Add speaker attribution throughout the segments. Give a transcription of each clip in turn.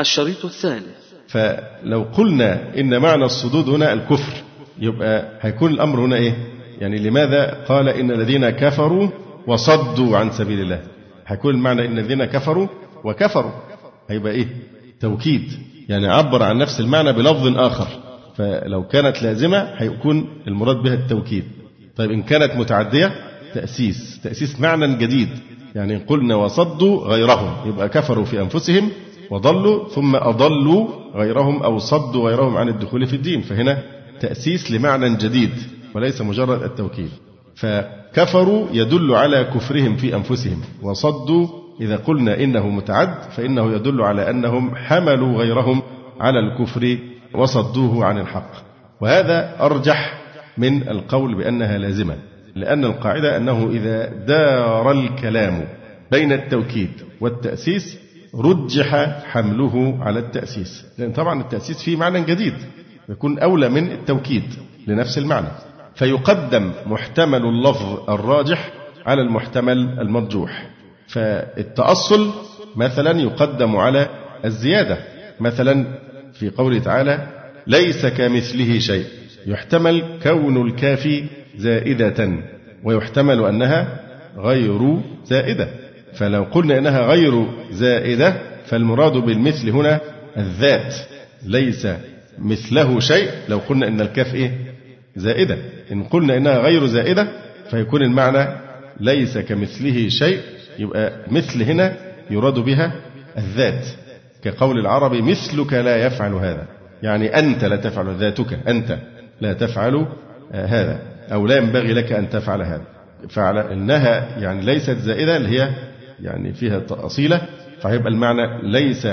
Speaker 1: الشريط الثاني فلو قلنا إن معنى الصدود هنا الكفر يبقى هيكون الأمر هنا إيه يعني لماذا قال إن الذين كفروا وصدوا عن سبيل الله هيكون المعنى إن الذين كفروا وكفروا هيبقى إيه توكيد يعني عبر عن نفس المعنى بلفظ آخر فلو كانت لازمة هيكون المراد بها التوكيد طيب إن كانت متعدية تأسيس تأسيس معنى جديد يعني قلنا وصدوا غيرهم يبقى كفروا في أنفسهم وضلوا ثم أضلوا غيرهم أو صدوا غيرهم عن الدخول في الدين فهنا تأسيس لمعنى جديد وليس مجرد التوكيد فكفروا يدل على كفرهم في أنفسهم وصدوا إذا قلنا إنه متعد فإنه يدل على أنهم حملوا غيرهم على الكفر وصدوه عن الحق وهذا أرجح من القول بأنها لازمة لأن القاعدة أنه إذا دار الكلام بين التوكيد والتأسيس رجح حمله على التأسيس لأن طبعا التأسيس فيه معنى جديد يكون أولى من التوكيد لنفس المعنى فيقدم محتمل اللفظ الراجح على المحتمل المرجوح فالتأصل مثلا يقدم على الزيادة مثلا في قوله تعالى ليس كمثله شيء يحتمل كون الكاف زائدة ويحتمل أنها غير زائدة فلو قلنا انها غير زائده فالمراد بالمثل هنا الذات ليس مثله شيء لو قلنا ان الكاف ايه؟ زائده ان قلنا انها غير زائده فيكون المعنى ليس كمثله شيء يبقى مثل هنا يراد بها الذات كقول العربي مثلك لا يفعل هذا يعني أنت لا تفعل ذاتك أنت لا تفعل آه، هذا أو لا ينبغي لك أن تفعل هذا انها يعني ليست زائدة اللي هي يعني فيها أصيلة فهيبقى المعنى ليس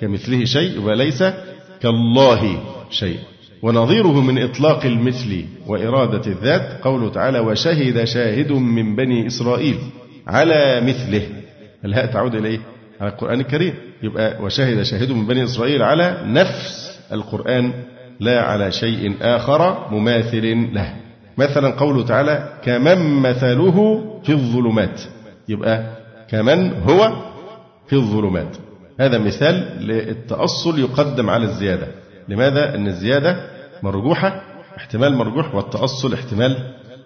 Speaker 1: كمثله شيء وليس كالله شيء ونظيره من إطلاق المثل وإرادة الذات قوله تعالى وشهد شاهد من بني إسرائيل على مثله الهاء تعود إلى إيه؟ على القرآن الكريم يبقى وشهد شاهد من بني إسرائيل على نفس القرآن لا على شيء آخر مماثل له مثلا قوله تعالى كمن مثله في الظلمات يبقى كمن هو في الظلمات هذا مثال للتأصل يقدم على الزيادة لماذا؟ أن الزيادة مرجوحة احتمال مرجوح والتأصل احتمال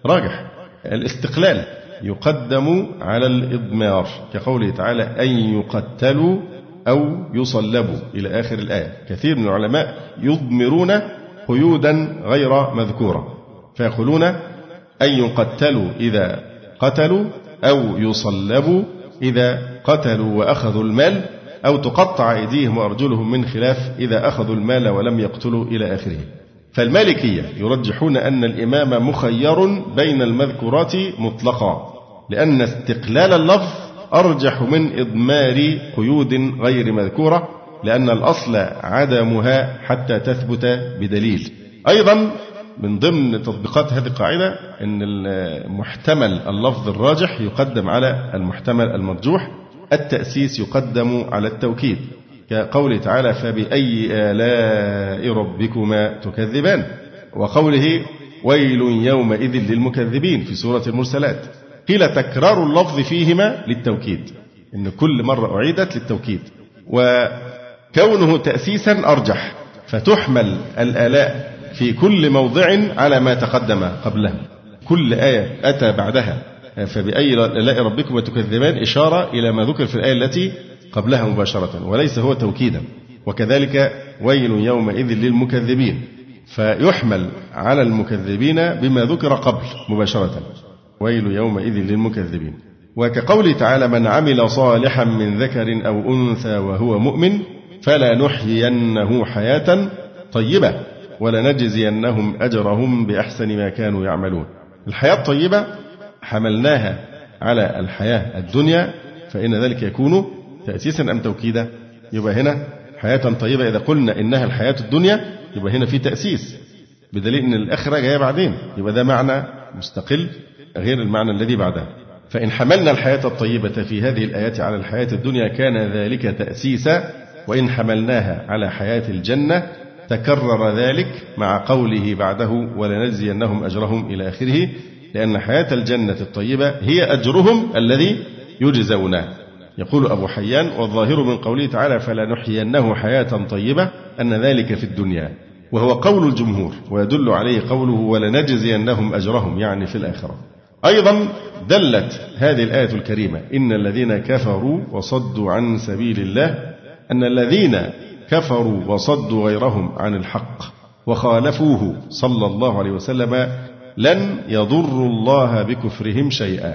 Speaker 1: راجح الاستقلال يقدم على الإضمار كقوله تعالى أن يقتلوا أو يصلبوا إلى آخر الآية كثير من العلماء يضمرون قيودا غير مذكورة فيقولون أن يقتلوا إذا قتلوا أو يصلبوا إذا قتلوا وأخذوا المال أو تقطع أيديهم وأرجلهم من خلاف إذا أخذوا المال ولم يقتلوا إلى آخره فالمالكية يرجحون أن الإمام مخير بين المذكورات مطلقا لأن استقلال اللفظ أرجح من إضمار قيود غير مذكورة لأن الأصل عدمها حتى تثبت بدليل أيضا من ضمن تطبيقات هذه القاعدة أن المحتمل اللفظ الراجح يقدم على المحتمل المرجوح التأسيس يقدم على التوكيد كقوله تعالى فبأي آلاء ربكما تكذبان وقوله ويل يومئذ للمكذبين في سورة المرسلات قيل تكرار اللفظ فيهما للتوكيد إن كل مرة أعيدت للتوكيد وكونه تأسيسا أرجح فتحمل الآلاء في كل موضع على ما تقدم قبله كل آية أتى بعدها فبأي لاء ربكم تكذبان إشارة إلى ما ذكر في الآية التي قبلها مباشرة وليس هو توكيدا وكذلك ويل يومئذ للمكذبين فيحمل على المكذبين بما ذكر قبل مباشرة ويل يومئذ للمكذبين وكقوله تعالى من عمل صالحا من ذكر أو أنثى وهو مؤمن فلا نحيينه حياة طيبة ولنجزينهم أجرهم بأحسن ما كانوا يعملون الحياة الطيبة حملناها على الحياة الدنيا فإن ذلك يكون تأسيسا أم توكيدا يبقى هنا حياة طيبة إذا قلنا إنها الحياة الدنيا يبقى هنا في تأسيس بدليل أن الآخرة جاية بعدين يبقى ده معنى مستقل غير المعنى الذي بعدها فإن حملنا الحياة الطيبة في هذه الآيات على الحياة الدنيا كان ذلك تأسيسا وإن حملناها على حياة الجنة تكرر ذلك مع قوله بعده ولنجزينهم أجرهم إلى آخره لأن حياة الجنة الطيبة هي أجرهم الذي يجزونه يقول أبو حيان والظاهر من قوله تعالى فلنحيينه حياة طيبة أن ذلك في الدنيا وهو قول الجمهور ويدل عليه قوله ولنجزينهم أجرهم يعني في الآخرة أيضا دلت هذه الآية الكريمة إن الذين كفروا وصدوا عن سبيل الله أن الذين كفروا وصدوا غيرهم عن الحق وخالفوه صلى الله عليه وسلم لن يضروا الله بكفرهم شيئا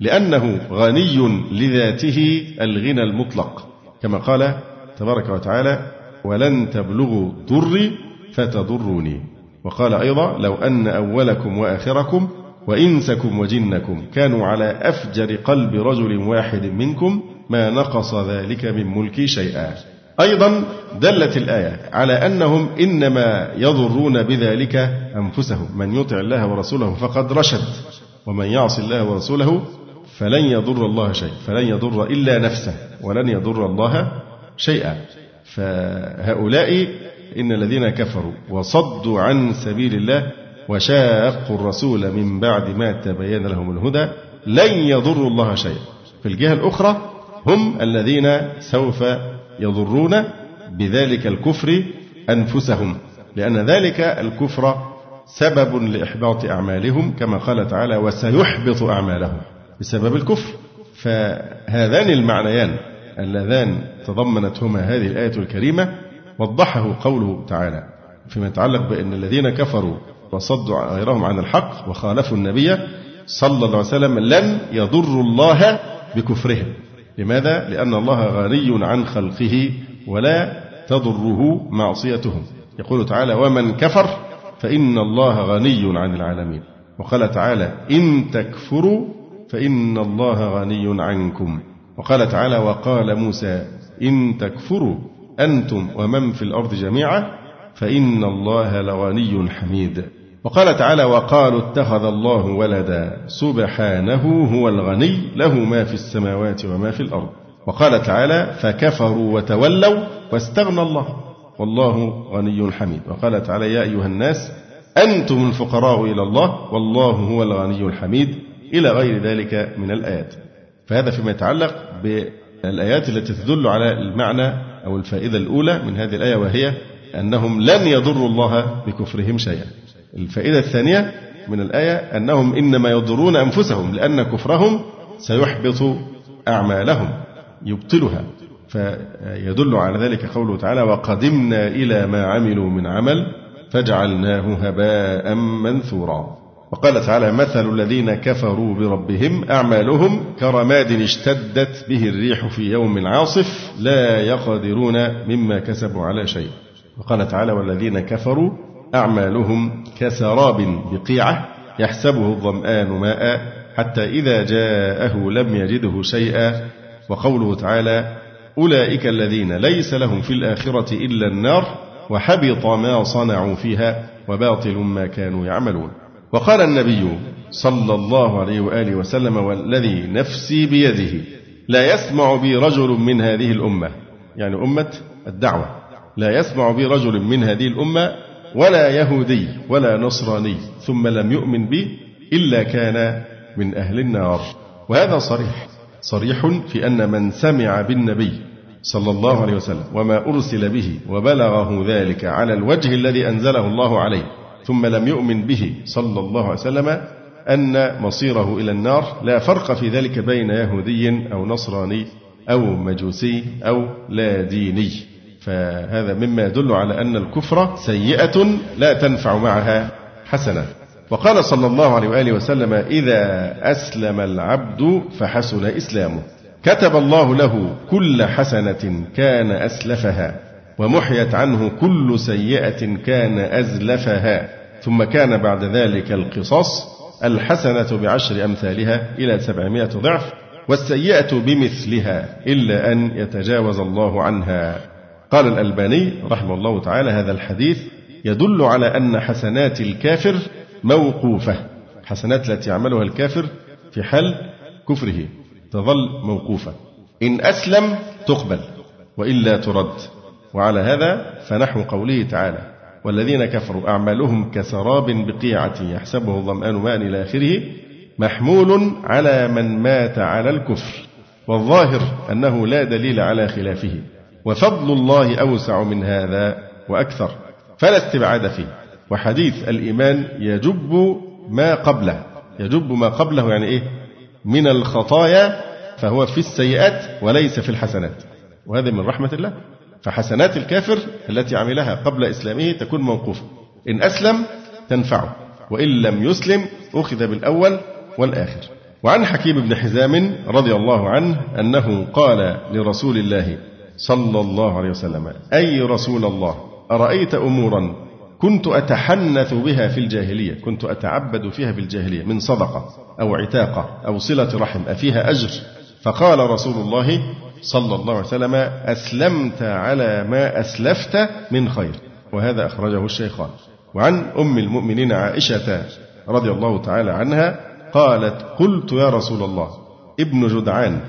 Speaker 1: لأنه غني لذاته الغنى المطلق كما قال تبارك وتعالى ولن تبلغوا ضري فتضروني وقال أيضا لو أن أولكم وآخركم وإنسكم وجنكم كانوا على أفجر قلب رجل واحد منكم ما نقص ذلك من ملكي شيئا أيضا دلت الآية على أنهم إنما يضرون بذلك أنفسهم من يطع الله ورسوله فقد رشد ومن يعص الله ورسوله فلن يضر الله شيء فلن يضر إلا نفسه ولن يضر الله شيئا فهؤلاء إن الذين كفروا وصدوا عن سبيل الله وشاقوا الرسول من بعد ما تبين لهم الهدى لن يضروا الله شيئا في الجهة الأخرى هم الذين سوف يضرون بذلك الكفر أنفسهم لأن ذلك الكفر سبب لإحباط أعمالهم كما قال تعالى وسيحبط أعمالهم بسبب الكفر فهذان المعنيان اللذان تضمنتهما هذه الآية الكريمة وضحه قوله تعالى فيما يتعلق بأن الذين كفروا وصدوا غيرهم عن الحق وخالفوا النبي صلى الله عليه وسلم لن يضروا الله بكفرهم لماذا؟ لأن الله غني عن خلقه ولا تضره معصيتهم يقول تعالى ومن كفر فإن الله غني عن العالمين وقال تعالى إن تكفروا فإن الله غني عنكم وقال تعالى وقال موسى إن تكفروا أنتم ومن في الأرض جميعا فإن الله لغني حميد وقال تعالى وقالوا اتخذ الله ولدا سبحانه هو الغني له ما في السماوات وما في الأرض وقال تعالى فكفروا وتولوا واستغنى الله والله غني حميد وقال تعالى يا أيها الناس أنتم الفقراء إلى الله والله هو الغني الحميد إلى غير ذلك من الآيات فهذا فيما يتعلق بالآيات التي تدل على المعنى أو الفائدة الأولى من هذه الآية وهي أنهم لن يضروا الله بكفرهم شيئا الفائدة الثانية من الآية أنهم إنما يضرون أنفسهم لأن كفرهم سيحبط أعمالهم يبطلها فيدل على ذلك قوله تعالى وقدمنا إلى ما عملوا من عمل فجعلناه هباء منثورا وقال تعالى مثل الذين كفروا بربهم أعمالهم كرماد اشتدت به الريح في يوم عاصف لا يقدرون مما كسبوا على شيء وقال تعالى والذين كفروا أعمالهم كسراب بقيعة يحسبه الظمآن ماء حتى إذا جاءه لم يجده شيئا وقوله تعالى أولئك الذين ليس لهم في الآخرة إلا النار وحبط ما صنعوا فيها وباطل ما كانوا يعملون وقال النبي صلى الله عليه وآله وسلم والذي نفسي بيده لا يسمع بي رجل من هذه الأمة يعني أمة الدعوة لا يسمع بي رجل من هذه الأمة ولا يهودي ولا نصراني ثم لم يؤمن بي إلا كان من أهل النار وهذا صريح صريح في أن من سمع بالنبي صلى الله عليه وسلم وما أرسل به وبلغه ذلك على الوجه الذي أنزله الله عليه ثم لم يؤمن به صلى الله عليه وسلم أن مصيره إلى النار لا فرق في ذلك بين يهودي أو نصراني أو مجوسي أو لا ديني فهذا مما يدل على أن الكفر سيئة لا تنفع معها حسنة وقال صلى الله عليه وآله وسلم إذا أسلم العبد فحسن إسلامه كتب الله له كل حسنة كان أسلفها ومحيت عنه كل سيئة كان أزلفها ثم كان بعد ذلك القصاص الحسنة بعشر أمثالها إلى سبعمائة ضعف والسيئة بمثلها إلا أن يتجاوز الله عنها قال الألباني رحمه الله تعالى هذا الحديث يدل على أن حسنات الكافر موقوفة حسنات التي يعملها الكافر في حال كفره تظل موقوفة إن أسلم تقبل وإلا ترد وعلى هذا فنحو قوله تعالى والذين كفروا أعمالهم كسراب بقيعة يحسبه الظمآن ماء إلى آخره محمول على من مات على الكفر والظاهر أنه لا دليل على خلافه وفضل الله أوسع من هذا وأكثر فلا استبعاد فيه وحديث الإيمان يجب ما قبله يجب ما قبله يعني إيه من الخطايا فهو في السيئات وليس في الحسنات وهذا من رحمة الله فحسنات الكافر التي عملها قبل إسلامه تكون موقوفة إن أسلم تنفعه وإن لم يسلم أخذ بالأول والآخر وعن حكيم بن حزام رضي الله عنه أنه قال لرسول الله صلى الله عليه وسلم أي رسول الله أرأيت أمورا كنت أتحنث بها في الجاهلية كنت أتعبد فيها في الجاهلية من صدقة أو عتاقة أو صلة رحم أفيها أجر فقال رسول الله صلى الله عليه وسلم أسلمت على ما أسلفت من خير وهذا أخرجه الشيخان وعن أم المؤمنين عائشة رضي الله تعالى عنها قالت قلت يا رسول الله ابن جدعان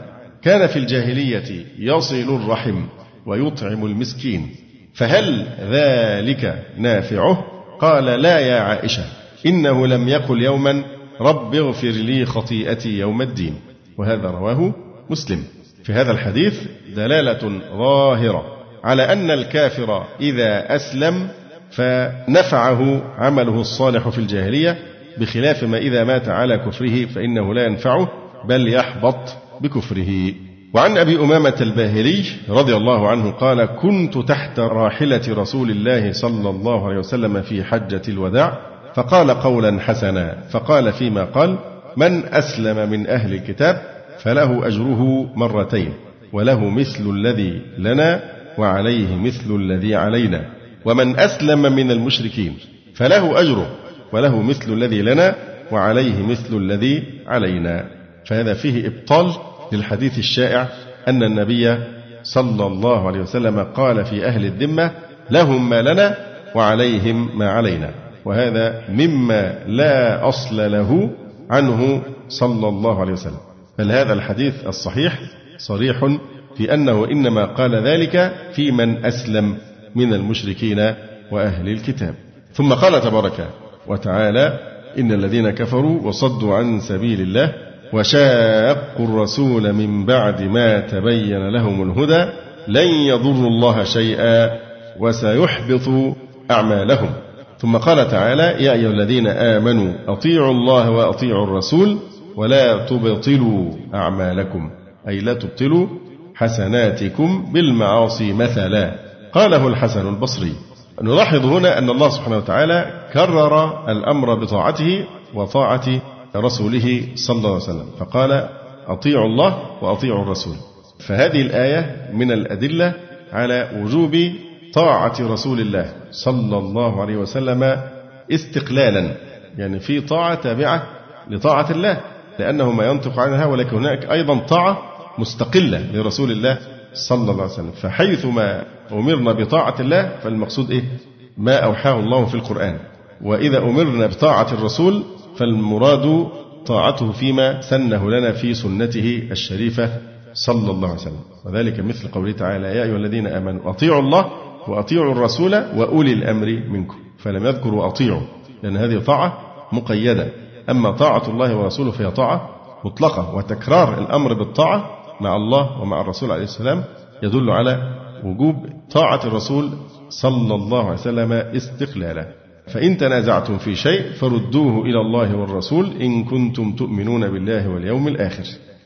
Speaker 1: كان في الجاهلية يصل الرحم ويطعم المسكين فهل ذلك نافعه قال لا يا عائشة إنه لم يقل يوما رب اغفر لي خطيئتي يوم الدين وهذا رواه مسلم في هذا الحديث دلالة ظاهرة على أن الكافر إذا أسلم فنفعه عمله الصالح في الجاهلية بخلاف ما إذا مات على كفره فإنه لا ينفعه بل يحبط بكفره وعن ابي امامه الباهلي رضي الله عنه قال: كنت تحت راحله رسول الله صلى الله عليه وسلم في حجه الوداع فقال قولا حسنا فقال فيما قال: من اسلم من اهل الكتاب فله اجره مرتين وله مثل الذي لنا وعليه مثل الذي علينا ومن اسلم من المشركين فله اجره وله مثل الذي لنا وعليه مثل الذي علينا فهذا فيه إبطال للحديث الشائع أن النبي صلى الله عليه وسلم قال في أهل الذمة لهم ما لنا وعليهم ما علينا وهذا مما لا أصل له عنه صلى الله عليه وسلم بل هذا الحديث الصحيح صريح في أنه إنما قال ذلك في من أسلم من المشركين وأهل الكتاب ثم قال تبارك وتعالى إن الذين كفروا وصدوا عن سبيل الله وشاقوا الرسول من بعد ما تبين لهم الهدى لن يضروا الله شيئا وسيحبط أعمالهم ثم قال تعالى يا أيها الذين آمنوا أطيعوا الله وأطيعوا الرسول ولا تبطلوا أعمالكم أي لا تبطلوا حسناتكم بالمعاصي مثلا قاله الحسن البصري نلاحظ هنا أن الله سبحانه وتعالى كرر الأمر بطاعته وطاعة رسوله صلى الله عليه وسلم فقال أطيعوا الله وأطيعوا الرسول فهذه الآية من الأدلة على وجوب طاعة رسول الله صلى الله عليه وسلم استقلالا يعني في طاعة تابعة لطاعة الله لأنه ما ينطق عنها ولكن هناك أيضا طاعة مستقلة لرسول الله صلى الله عليه وسلم فحيثما أمرنا بطاعة الله فالمقصود إيه ما أوحاه الله في القرآن وإذا أمرنا بطاعة الرسول فالمراد طاعته فيما سنه لنا في سنته الشريفة صلى الله عليه وسلم وذلك مثل قوله تعالى يا أيها الذين آمنوا أطيعوا الله وأطيعوا الرسول وأولي الأمر منكم فلم يذكر وأطيعوا لأن هذه طاعة مقيدة أما طاعة الله ورسوله فهي طاعة مطلقة وتكرار الأمر بالطاعة مع الله ومع الرسول عليه السلام يدل على وجوب طاعة الرسول صلى الله عليه وسلم استقلالا فإن تنازعتم في شيء فردوه إلى الله والرسول إن كنتم تؤمنون بالله واليوم الآخر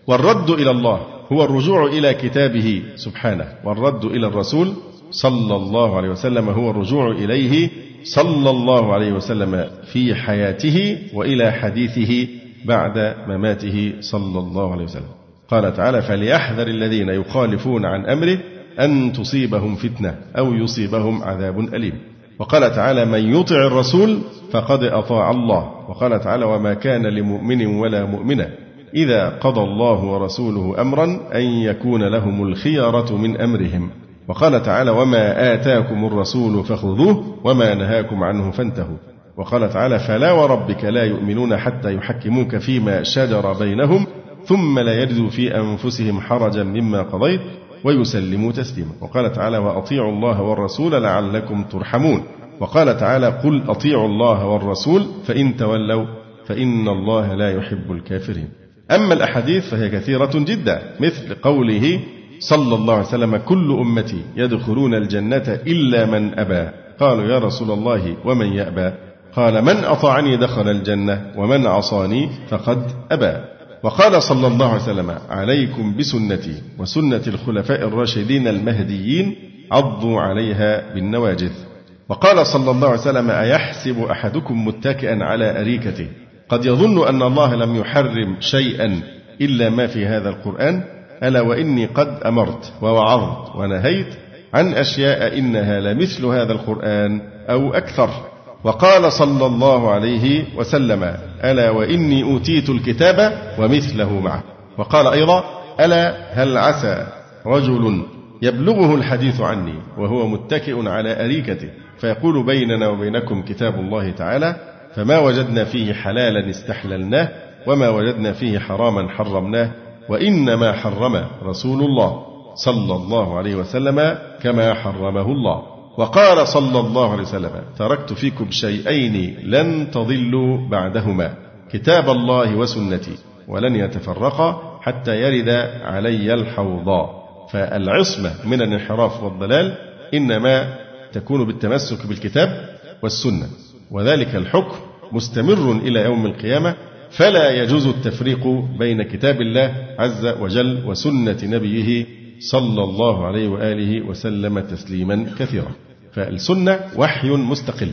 Speaker 1: والرد إلى الله هو الرجوع إلى كتابه سبحانه والرد إلى الرسول صلى الله عليه وسلم هو الرجوع إليه صلى الله عليه وسلم في حياته وإلى حديثه بعد مماته صلى الله عليه وسلم قال تعالى فليحذر الذين يخالفون عن أمره أن تصيبهم فتنة أو يصيبهم عذاب أليم وقال تعالى من يطع الرسول فقد أطاع الله وقال تعالى وما كان لمؤمن ولا مؤمنة إذا قضى الله ورسوله أمرا أن يكون لهم الخيارة من أمرهم وقال تعالى وما آتاكم الرسول فخذوه وما نهاكم عنه فانتهوا وقال تعالى فلا وربك لا يؤمنون حتى يحكموك فيما شجر بينهم ثم لا يجدوا في أنفسهم حرجا مما قضيت ويسلموا تسليما وقال تعالى وأطيعوا الله والرسول لعلكم ترحمون وقال تعالى قل أطيعوا الله والرسول فإن تولوا فإن الله لا يحب الكافرين أما الأحاديث فهي كثيرة جدا مثل قوله صلى الله عليه وسلم كل أمتي يدخلون الجنة إلا من أبى قالوا يا رسول الله ومن يأبى قال من أطاعني دخل الجنة ومن عصاني فقد أبى وقال صلى الله عليه وسلم عليكم بسنتي وسنة الخلفاء الراشدين المهديين عضوا عليها بالنواجذ وقال صلى الله عليه وسلم أيحسب أحدكم متكئا على أريكته قد يظن أن الله لم يحرم شيئا إلا ما في هذا القرآن ألا وإني قد أمرت ووعظت ونهيت عن أشياء إنها لمثل هذا القرآن أو أكثر وقال صلى الله عليه وسلم ألا وإني أوتيت الكتاب ومثله معه وقال أيضا ألا هل عسى رجل يبلغه الحديث عني وهو متكئ على أريكته فيقول بيننا وبينكم كتاب الله تعالى فما وجدنا فيه حلالا استحللناه وما وجدنا فيه حراما حرمناه وإنما حرم رسول الله صلى الله عليه وسلم كما حرمه الله وقال صلى الله عليه وسلم تركت فيكم شيئين لن تضلوا بعدهما كتاب الله وسنتي ولن يتفرقا حتى يرد علي الحوضا فالعصمة من الانحراف والضلال إنما تكون بالتمسك بالكتاب والسنة وذلك الحكم مستمر إلى يوم القيامة فلا يجوز التفريق بين كتاب الله عز وجل وسنة نبيه صلى الله عليه وآله وسلم تسليما كثيرا فالسنة وحي مستقل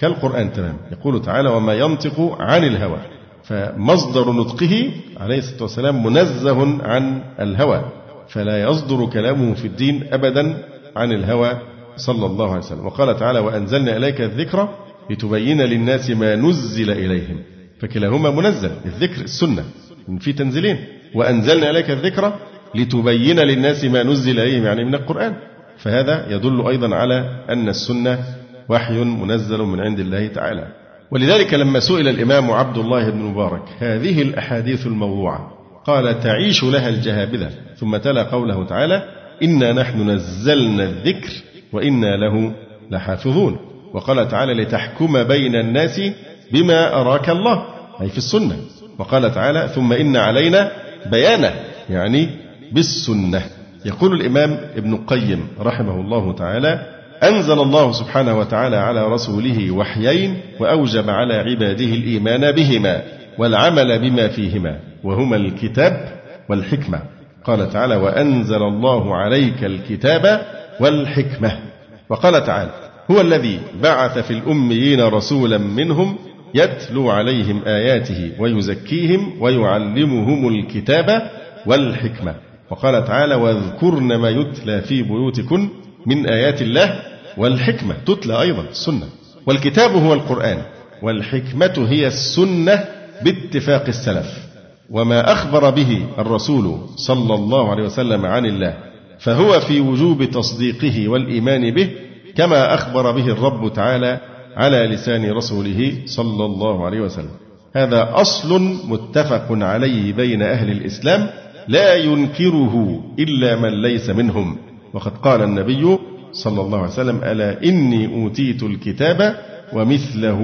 Speaker 1: كالقرآن تمام يقول تعالى وما ينطق عن الهوى فمصدر نطقه عليه الصلاة والسلام منزه عن الهوى فلا يصدر كلامه في الدين أبدا عن الهوى صلى الله عليه وسلم وقال تعالى وأنزلنا إليك الذكر لتبين للناس ما نزل إليهم فكلاهما منزل الذكر السنة في تنزيلين وأنزلنا إليك الذكر لتبين للناس ما نزل إليهم يعني من القرآن فهذا يدل أيضا على أن السنة وحي منزل من عند الله تعالى ولذلك لما سئل الإمام عبد الله بن مبارك هذه الأحاديث الموضوعة قال تعيش لها الجهابذة ثم تلا قوله تعالى إنا نحن نزلنا الذكر وإنا له لحافظون وقال تعالى لتحكم بين الناس بما أراك الله أي في السنة وقال تعالى ثم إن علينا بيانه يعني بالسنة يقول الإمام ابن القيم رحمه الله تعالى أنزل الله سبحانه وتعالى على رسوله وحيين وأوجب على عباده الإيمان بهما والعمل بما فيهما وهما الكتاب والحكمة قال تعالى وأنزل الله عليك الكتاب والحكمة وقال تعالى هو الذي بعث في الأميين رسولا منهم يتلو عليهم آياته ويزكيهم ويعلمهم الكتاب والحكمة وقال تعالى واذكرن ما يتلى في بيوتكن من آيات الله والحكمة تتلى أيضا السنة والكتاب هو القرآن والحكمة هي السنة باتفاق السلف وما أخبر به الرسول صلى الله عليه وسلم عن الله فهو في وجوب تصديقه والإيمان به كما أخبر به الرب تعالى على لسان رسوله صلى الله عليه وسلم هذا أصل متفق عليه بين أهل الإسلام لا ينكره إلا من ليس منهم وقد قال النبي صلى الله عليه وسلم ألا إني أوتيت الكتاب ومثله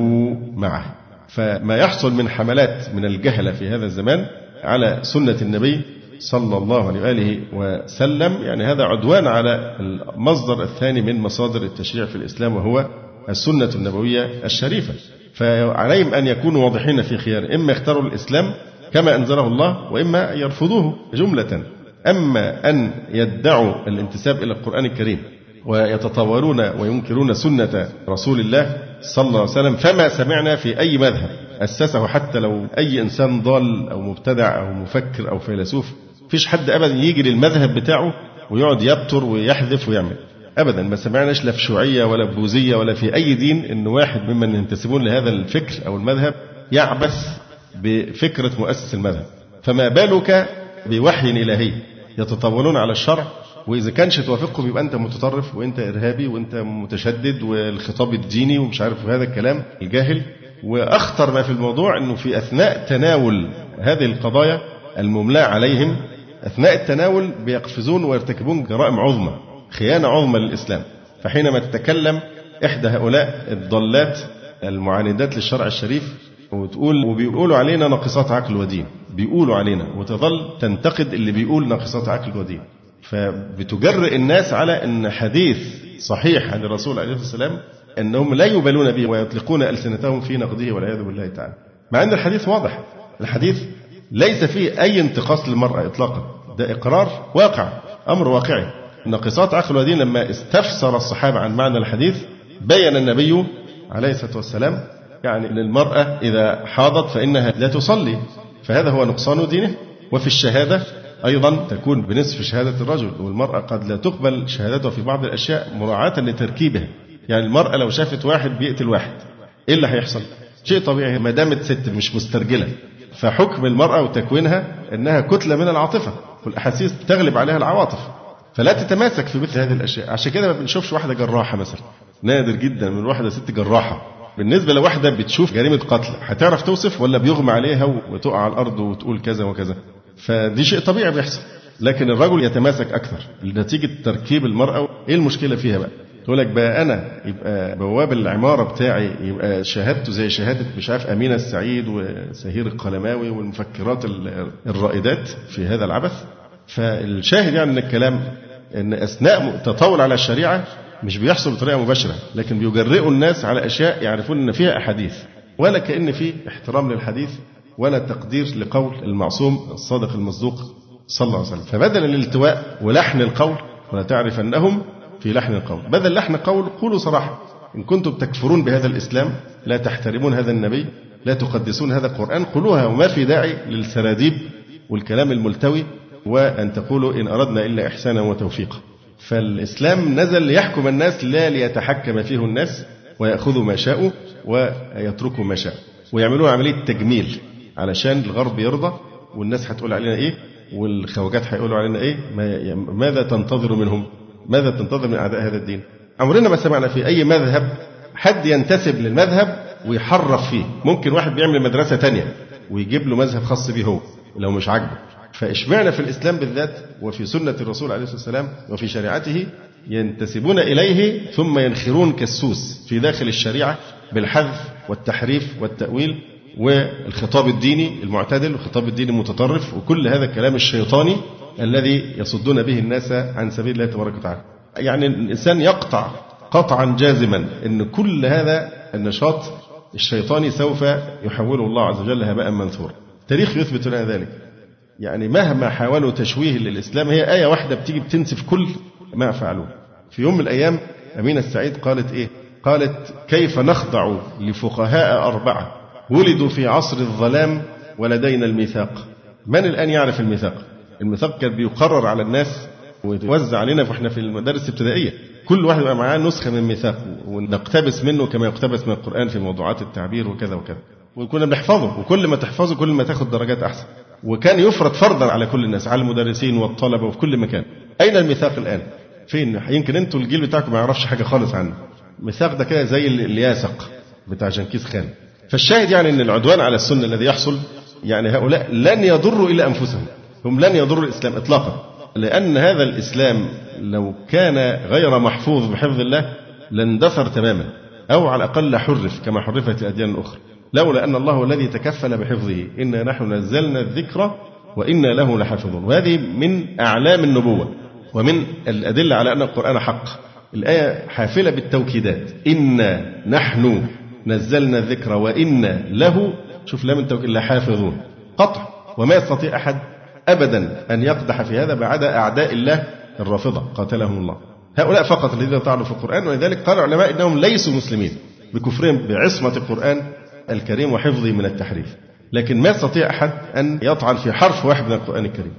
Speaker 1: معه فما يحصل من حملات من الجهلة في هذا الزمان على سنة النبي صلى الله عليه وآله وسلم يعني هذا عدوان على المصدر الثاني من مصادر التشريع في الإسلام وهو السنة النبوية الشريفة فعليهم أن يكونوا واضحين في خيار إما يختاروا الإسلام كما أنزله الله وإما يرفضوه جملة أما أن يدعوا الانتساب إلى القرآن الكريم ويتطورون وينكرون سنة رسول الله صلى الله عليه وسلم فما سمعنا في أي مذهب أسسه حتى لو أي إنسان ضال أو مبتدع أو مفكر أو فيلسوف فيش حد أبدا يجي للمذهب بتاعه ويقعد يبتر ويحذف ويعمل ابدا ما سمعناش لا في شيوعيه ولا في بوذيه ولا في اي دين ان واحد ممن ينتسبون لهذا الفكر او المذهب يعبث بفكرة مؤسس المذهب فما بالك بوحي إلهي يتطاولون على الشرع وإذا كانش توافقهم يبقى أنت متطرف وأنت إرهابي وأنت متشدد والخطاب الديني ومش عارف هذا الكلام الجاهل وأخطر ما في الموضوع أنه في أثناء تناول هذه القضايا المملاة عليهم أثناء التناول بيقفزون ويرتكبون جرائم عظمى خيانة عظمى للإسلام فحينما تتكلم إحدى هؤلاء الضلات المعاندات للشرع الشريف وتقول وبيقولوا علينا ناقصات عقل ودين بيقولوا علينا وتظل تنتقد اللي بيقول ناقصات عقل ودين فبتجرئ الناس على أن حديث صحيح عن الرسول عليه الصلاة والسلام أنهم لا يبالون به ويطلقون ألسنتهم في نقده والعياذ بالله تعالى مع أن الحديث واضح الحديث ليس فيه أي انتقاص للمرأة إطلاقا ده إقرار واقع أمر واقعي ناقصات عقل ودين لما استفسر الصحابة عن معنى الحديث بين النبي عليه الصلاة والسلام يعني للمرأة إذا حاضت فإنها لا تصلي فهذا هو نقصان دينه وفي الشهادة أيضا تكون بنصف شهادة الرجل والمرأة قد لا تقبل شهادته في بعض الأشياء مراعاة لتركيبها يعني المرأة لو شافت واحد بيقتل واحد إيه اللي هيحصل؟ شيء طبيعي ما دامت ست مش مسترجلة فحكم المرأة وتكوينها أنها كتلة من العاطفة والأحاسيس تغلب عليها العواطف فلا تتماسك في مثل هذه الأشياء عشان كده ما بنشوفش واحدة جراحة مثلا نادر جدا من واحدة ست جراحة بالنسبة لواحدة بتشوف جريمة قتل هتعرف توصف ولا بيغمى عليها وتقع على الأرض وتقول كذا وكذا فدي شيء طبيعي بيحصل لكن الرجل يتماسك أكثر نتيجه تركيب المرأة إيه المشكلة فيها بقى تقول لك بقى انا يبقى بواب العماره بتاعي يبقى شهادته زي شهاده مش عارف امينه السعيد وسهير القلماوي والمفكرات الرائدات في هذا العبث فالشاهد يعني من الكلام ان اثناء تطاول على الشريعه مش بيحصل بطريقه مباشره لكن بيجرئوا الناس على اشياء يعرفون ان فيها احاديث ولا كان في احترام للحديث ولا تقدير لقول المعصوم الصادق المصدوق صلى الله عليه وسلم فبدل الالتواء ولحن القول ولا تعرف أنهم في لحن القول بدل لحن القول قولوا صراحة إن كنتم تكفرون بهذا الإسلام لا تحترمون هذا النبي لا تقدسون هذا القرآن قولوها وما في داعي للسراديب والكلام الملتوي وأن تقولوا إن أردنا إلا إحسانا وتوفيقا فالإسلام نزل ليحكم الناس لا ليتحكم فيه الناس ويأخذوا ما شاءوا ويتركوا ما شاءوا ويعملوا عملية تجميل علشان الغرب يرضى والناس هتقول علينا إيه والخواجات هيقولوا علينا إيه ماذا تنتظر منهم ماذا تنتظر من أعداء هذا الدين عمرنا ما سمعنا في أي مذهب حد ينتسب للمذهب ويحرف فيه ممكن واحد بيعمل مدرسة تانية ويجيب له مذهب خاص به هو لو مش عاجبه فإشمعنا في الإسلام بالذات وفي سنة الرسول عليه الصلاة والسلام وفي شريعته ينتسبون إليه ثم ينخرون كالسوس في داخل الشريعة بالحذف والتحريف والتأويل والخطاب الديني المعتدل والخطاب الديني المتطرف وكل هذا الكلام الشيطاني الذي يصدون به الناس عن سبيل الله تبارك وتعالى يعني الإنسان يقطع قطعا جازما أن كل هذا النشاط الشيطاني سوف يحوله الله عز وجل هباء منثورا التاريخ يثبت لنا ذلك يعني مهما حاولوا تشويه للإسلام هي آية واحدة بتيجي بتنسف كل ما فعلوه في يوم من الأيام أمينة السعيد قالت إيه قالت كيف نخضع لفقهاء أربعة ولدوا في عصر الظلام ولدينا الميثاق من الآن يعرف الميثاق الميثاق كان بيقرر على الناس ويتوزع علينا واحنا في المدارس الابتدائيه كل واحد يبقى معاه نسخه من ميثاق ونقتبس منه كما يقتبس من القران في موضوعات التعبير وكذا وكذا وكنا بنحفظه وكل ما تحفظه كل ما تاخد درجات احسن وكان يفرض فرضا على كل الناس على المدرسين والطلبه وفي كل مكان اين الميثاق الان فين يمكن انتوا الجيل بتاعكم ما يعرفش حاجه خالص عنه الميثاق ده كده زي الياسق بتاع جنكيز خان فالشاهد يعني ان العدوان على السنه الذي يحصل يعني هؤلاء لن يضروا الا انفسهم هم لن يضروا الاسلام اطلاقا لان هذا الاسلام لو كان غير محفوظ بحفظ الله لاندثر تماما او على الاقل حرف كما حرفت الاديان الاخرى لولا أن الله الذي تكفل بحفظه إنا نحن نزلنا الذكر وإنا له لحافظون وهذه من أعلام النبوة ومن الأدلة على أن القرآن حق الآية حافلة بالتوكيدات إنا نحن نزلنا الذكر وإنا له شوف لا من توكيد لحافظون قطع وما يستطيع أحد أبدا أن يقدح في هذا ما عدا أعداء الله الرافضة قاتلهم الله هؤلاء فقط الذين طعنوا في القرآن ولذلك قال العلماء أنهم ليسوا مسلمين بكفرهم بعصمة القرآن الكريم وحفظه من التحريف لكن ما يستطيع أحد أن يطعن في حرف واحد من القرآن الكريم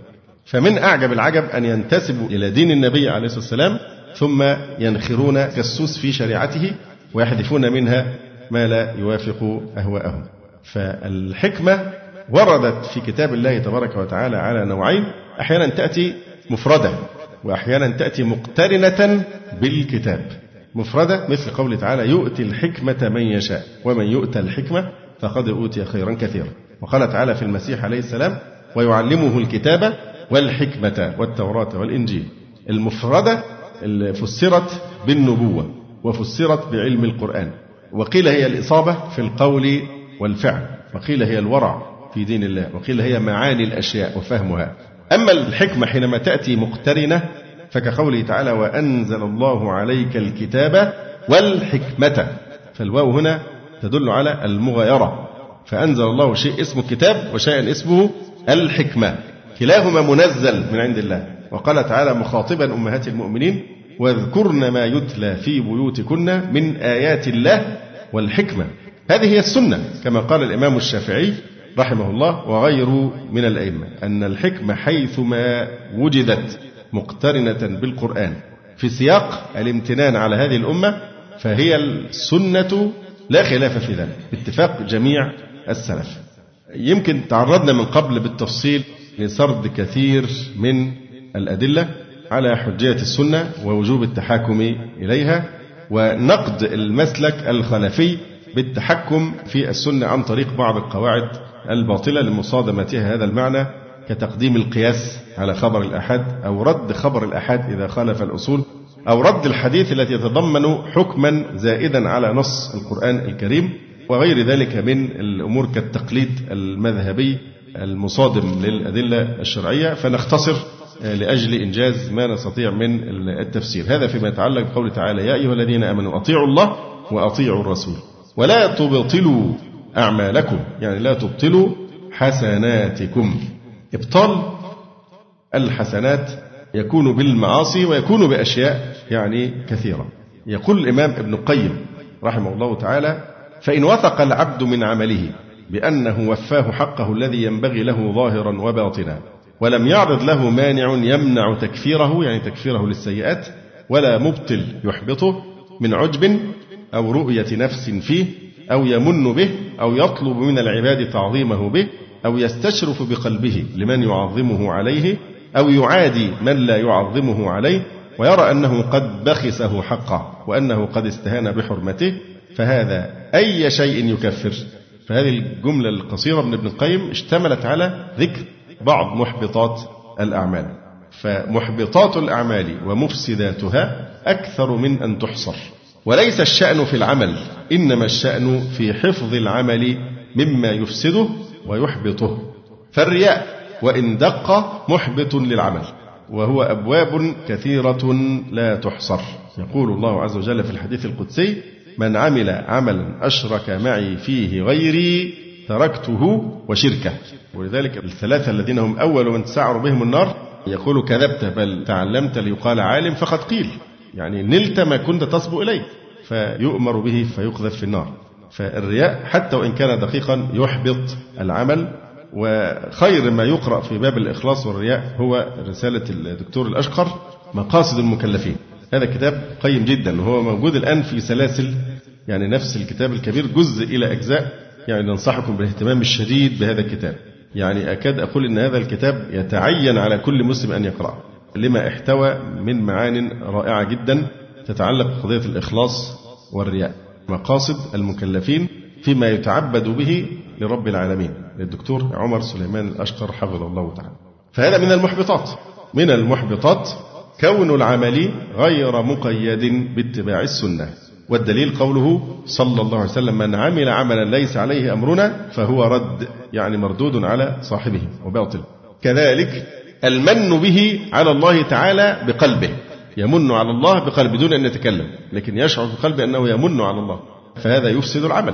Speaker 1: فمن أعجب العجب أن ينتسبوا إلى دين النبي عليه الصلاة والسلام ثم ينخرون كالسوس في شريعته ويحذفون منها ما لا يوافق أهواءهم فالحكمة وردت في كتاب الله تبارك وتعالى على نوعين أحيانا تأتي مفردة وأحيانا تأتي مقترنة بالكتاب مفردة مثل قوله تعالى يؤتي الحكمة من يشاء ومن يؤتى الحكمة فقد أوتي خيرا كثيرا وقال تعالى في المسيح عليه السلام ويعلمه الكتاب والحكمة والتوراة والإنجيل المفردة اللي فسرت بالنبوة وفسرت بعلم القرآن وقيل هي الإصابة في القول والفعل وقيل هي الورع في دين الله وقيل هي معاني الأشياء وفهمها أما الحكمة حينما تأتي مقترنة فكقوله تعالى وأنزل الله عليك الكتاب والحكمة فالواو هنا تدل على المغايرة فأنزل الله شيء اسمه الكتاب وشيء اسمه الحكمة كلاهما منزل من عند الله وقال تعالى مخاطبا أمهات المؤمنين واذكرن ما يتلى في بيوتكن من آيات الله والحكمة هذه هي السنة كما قال الإمام الشافعي رحمه الله وغيره من الأئمة أن الحكمة حيثما وجدت مقترنة بالقرآن في سياق الامتنان على هذه الأمة فهي السنة لا خلاف في ذلك اتفاق جميع السلف يمكن تعرضنا من قبل بالتفصيل لسرد كثير من الأدلة على حجية السنة ووجوب التحاكم إليها ونقد المسلك الخلفي بالتحكم في السنة عن طريق بعض القواعد الباطلة لمصادمتها هذا المعنى كتقديم القياس على خبر الآحاد أو رد خبر الآحاد إذا خالف الأصول أو رد الحديث التي يتضمن حكما زائدا على نص القرآن الكريم وغير ذلك من الأمور كالتقليد المذهبي المصادم للأدلة الشرعية فنختصر لأجل إنجاز ما نستطيع من التفسير هذا فيما يتعلق بقوله تعالى يا أيها الذين آمنوا أطيعوا الله وأطيعوا الرسول ولا تبطلوا أعمالكم يعني لا تبطلوا حسناتكم إبطال الحسنات يكون بالمعاصي ويكون بأشياء يعني كثيرة يقول الإمام ابن القيم رحمه الله تعالى فإن وثق العبد من عمله بأنه وفاه حقه الذي ينبغي له ظاهرا وباطنا ولم يعرض له مانع يمنع تكفيره يعني تكفيره للسيئات ولا مبطل يحبطه من عجب أو رؤية نفس فيه أو يمن به أو يطلب من العباد تعظيمه به أو يستشرف بقلبه لمن يعظمه عليه أو يعادي من لا يعظمه عليه ويرى أنه قد بخسه حقا وأنه قد استهان بحرمته فهذا أي شيء يكفر فهذه الجملة القصيرة من ابن القيم اشتملت على ذكر بعض محبطات الأعمال فمحبطات الأعمال ومفسداتها أكثر من أن تحصر وليس الشأن في العمل إنما الشأن في حفظ العمل مما يفسده ويحبطه فالرياء وإن دق محبط للعمل وهو أبواب كثيرة لا تحصر يقول الله عز وجل في الحديث القدسي من عمل عملا أشرك معي فيه غيري تركته وشركه ولذلك الثلاثة الذين هم أول من تسعر بهم النار يقول كذبت بل تعلمت ليقال عالم فقد قيل يعني نلت ما كنت تصبو إليه فيؤمر به فيقذف في النار فالرياء حتى وإن كان دقيقا يحبط العمل وخير ما يقرأ في باب الإخلاص والرياء هو رسالة الدكتور الأشقر مقاصد المكلفين هذا كتاب قيم جدا وهو موجود الآن في سلاسل يعني نفس الكتاب الكبير جزء إلى أجزاء يعني ننصحكم بالاهتمام الشديد بهذا الكتاب يعني أكاد أقول أن هذا الكتاب يتعين على كل مسلم أن يقرأه لما احتوى من معان رائعة جدا تتعلق بقضية الإخلاص والرياء مقاصد المكلفين فيما يتعبد به لرب العالمين للدكتور عمر سليمان الأشقر حفظه الله تعالى فهذا من المحبطات من المحبطات كون العمل غير مقيد باتباع السنة والدليل قوله صلى الله عليه وسلم من عمل عملا ليس عليه أمرنا فهو رد يعني مردود على صاحبه وباطل كذلك المن به على الله تعالى بقلبه يمن على الله بقلب دون أن يتكلم لكن يشعر في قلبه أنه يمن على الله فهذا يفسد العمل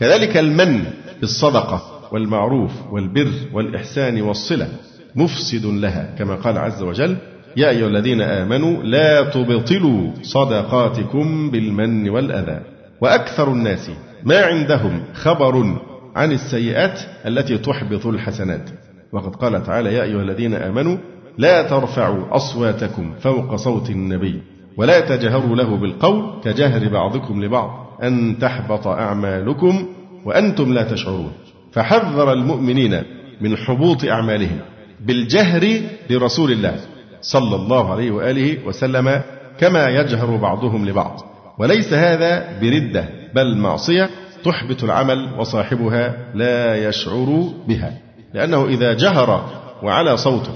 Speaker 1: كذلك المن بالصدقة والمعروف والبر والإحسان والصلة مفسد لها كما قال عز وجل يا أيها الذين آمنوا لا تبطلوا صدقاتكم بالمن والأذى وأكثر الناس ما عندهم خبر عن السيئات التي تحبط الحسنات وقد قال تعالى يا أيها الذين آمنوا لا ترفعوا أصواتكم فوق صوت النبي ولا تجهروا له بالقول كجهر بعضكم لبعض أن تحبط أعمالكم وأنتم لا تشعرون فحذر المؤمنين من حبوط أعمالهم بالجهر لرسول الله صلى الله عليه وآله وسلم كما يجهر بعضهم لبعض وليس هذا بردة بل معصية تحبط العمل وصاحبها لا يشعر بها لأنه إذا جهر وعلى صوته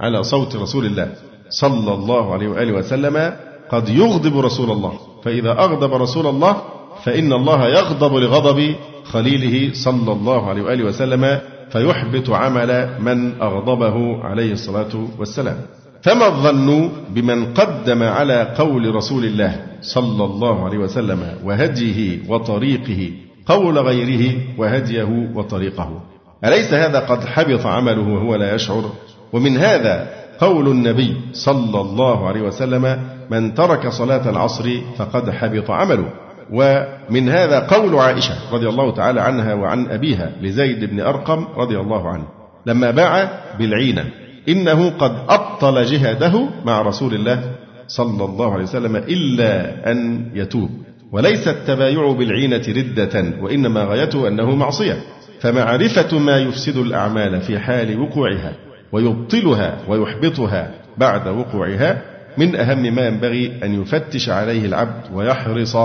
Speaker 1: على صوت رسول الله صلى الله عليه وآله وسلم قد يغضب رسول الله فإذا أغضب رسول الله فإن الله يغضب لغضب خليله صلى الله عليه وآله وسلم فيحبط عمل من أغضبه عليه الصلاة والسلام فما الظن بمن قدم على قول رسول الله صلى الله عليه وسلم وهديه وطريقه قول غيره وهديه وطريقه أليس هذا قد حبط عمله وهو لا يشعر ومن هذا قول النبي صلى الله عليه وسلم من ترك صلاة العصر فقد حبط عمله ومن هذا قول عائشة رضي الله تعالى عنها وعن أبيها لزيد بن أرقم رضي الله عنه لما باع بالعينة إنه قد أبطل جهاده مع رسول الله صلى الله عليه وسلم إلا أن يتوب وليس التبايع بالعينة ردة وإنما غايته أنه معصية فمعرفة ما يفسد الأعمال في حال وقوعها ويبطلها ويحبطها بعد وقوعها من أهم ما ينبغي أن يفتش عليه العبد ويحرص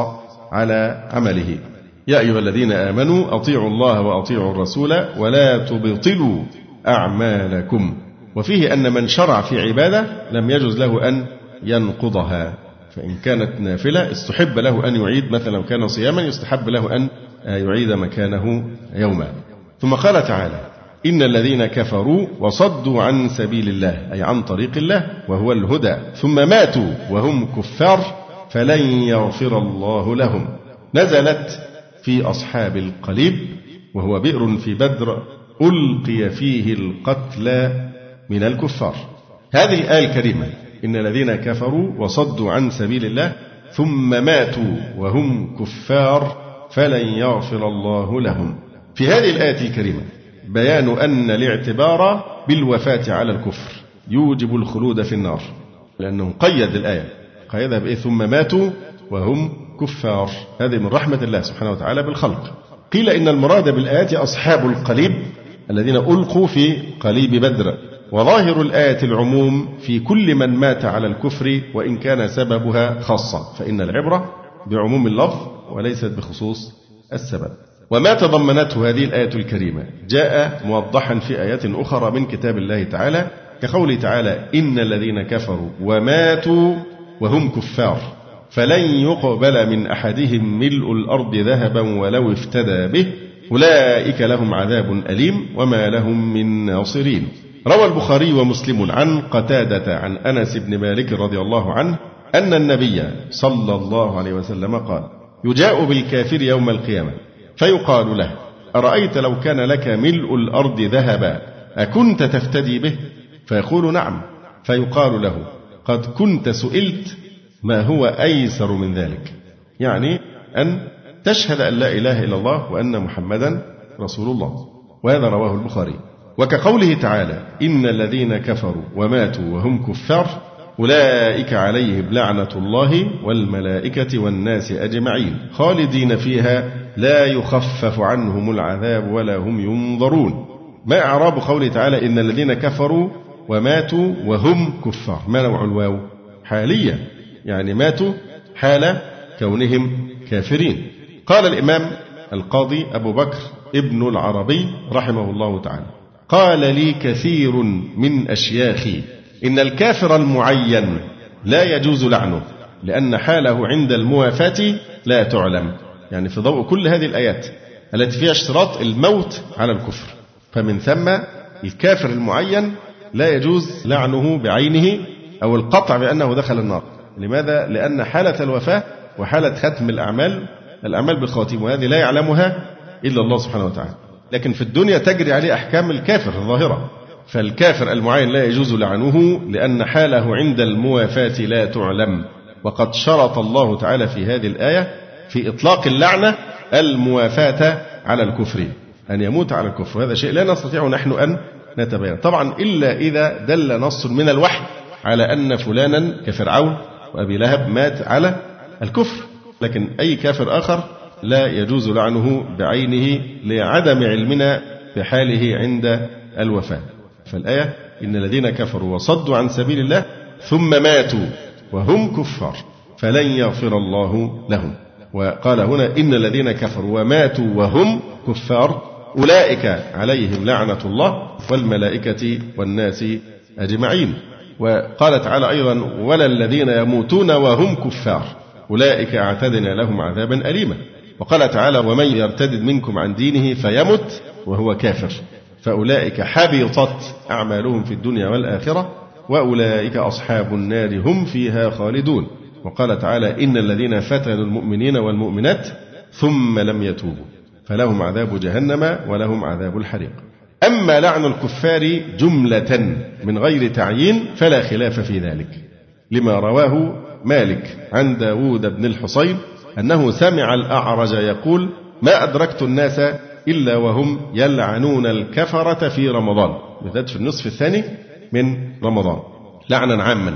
Speaker 1: على عمله يا أيها الذين آمنوا أطيعوا الله وأطيعوا الرسول ولا تبطلوا أعمالكم وفيه أن من شرع في عبادة لم يجوز له أن ينقضها فإن كانت نافلة استحب له أن يعيد مثلا لو كان صياما يستحب له أن يعيد مكانه يوما ثم قال تعالى إن الذين كفروا وصدوا عن سبيل الله أي عن طريق الله وهو الهدى ثم ماتوا وهم كفار فلن يغفر الله لهم نزلت في أصحاب القليب وهو بئر في بدر ألقي فيه القتلى من الكفار هذه الآية الكريمة إن الذين كفروا وصدوا عن سبيل الله ثم ماتوا وهم كفار فلن يغفر الله لهم في هذه الآية الكريمة بيان أن الاعتبار بالوفاة على الكفر يوجب الخلود في النار لأنه قيد الآية القاعدة بإيه ثم ماتوا وهم كفار هذه من رحمة الله سبحانه وتعالى بالخلق قيل إن المراد بالآيات أصحاب القليب الذين ألقوا في قليب بدر وظاهر الآية العموم في كل من مات على الكفر وإن كان سببها خاصة فإن العبرة بعموم اللفظ وليست بخصوص السبب وما تضمنته هذه الآية الكريمة جاء موضحا في آيات أخرى من كتاب الله تعالى كقوله تعالى إن الذين كفروا وماتوا وهم كفار فلن يقبل من أحدهم ملء الأرض ذهبا ولو افتدى به أولئك لهم عذاب أليم وما لهم من ناصرين روى البخاري ومسلم عن قتادة عن أنس بن مالك رضي الله عنه أن النبي صلى الله عليه وسلم قال يجاء بالكافر يوم القيامة فيقال له أرأيت لو كان لك ملء الأرض ذهبا أكنت تفتدي به فيقول نعم فيقال له قد كنت سئلت ما هو أيسر من ذلك يعني أن تشهد أن لا إله إلا الله وأن محمدا رسول الله وهذا رواه البخاري وكقوله تعالى إن الذين كفروا وماتوا وهم كفار أولئك عليهم لعنة الله والملائكة والناس أجمعين خالدين فيها لا يخفف عنهم العذاب ولا هم ينظرون ما أعراب قوله تعالى إن الذين كفروا وماتوا وهم كفار ما نوع الواو حاليا يعني ماتوا حال كونهم كافرين قال الإمام القاضي أبو بكر ابن العربي رحمه الله تعالى قال لي كثير من أشياخي إن الكافر المعين لا يجوز لعنه لأن حاله عند الموافاة لا تعلم يعني في ضوء كل هذه الآيات التي فيها اشتراط الموت على الكفر فمن ثم الكافر المعين لا يجوز لعنه بعينه أو القطع بأنه دخل النار لماذا؟ لأن حالة الوفاة وحالة ختم الأعمال الأعمال بالخواتيم وهذه لا يعلمها إلا الله سبحانه وتعالى لكن في الدنيا تجري عليه أحكام الكافر الظاهرة فالكافر المعين لا يجوز لعنه لأن حاله عند الموافاة لا تعلم وقد شرط الله تعالى في هذه الآية في إطلاق اللعنة الموافاة على الكفر أن يموت على الكفر هذا شيء لا نستطيع نحن أن نتبين طبعا إلا إذا دل نص من الوحي على أن فلانا كفرعون وأبي لهب مات على الكفر لكن أي كافر آخر لا يجوز لعنه بعينه لعدم علمنا بحاله عند الوفاة فالآية إن الذين كفروا وصدوا عن سبيل الله ثم ماتوا وهم كفار فلن يغفر الله لهم وقال هنا إن الذين كفروا وماتوا وهم كفار أولئك عليهم لعنة الله والملائكة والناس أجمعين وقال تعالى أيضا ولا الذين يموتون وهم كفار أولئك اعتدنا لهم عذابا أليما وقال تعالى ومن يرتد منكم عن دينه فيمت وهو كافر فأولئك حبطت أعمالهم في الدنيا والآخرة وأولئك أصحاب النار هم فيها خالدون وقال تعالى إن الذين فتنوا المؤمنين والمؤمنات ثم لم يتوبوا فلهم عذاب جهنم ولهم عذاب الحريق أما لعن الكفار جملة من غير تعيين فلا خلاف في ذلك لما رواه مالك عن داود بن الحصين أنه سمع الأعرج يقول ما أدركت الناس إلا وهم يلعنون الكفرة في رمضان بالذات في النصف الثاني من رمضان لعنا عاما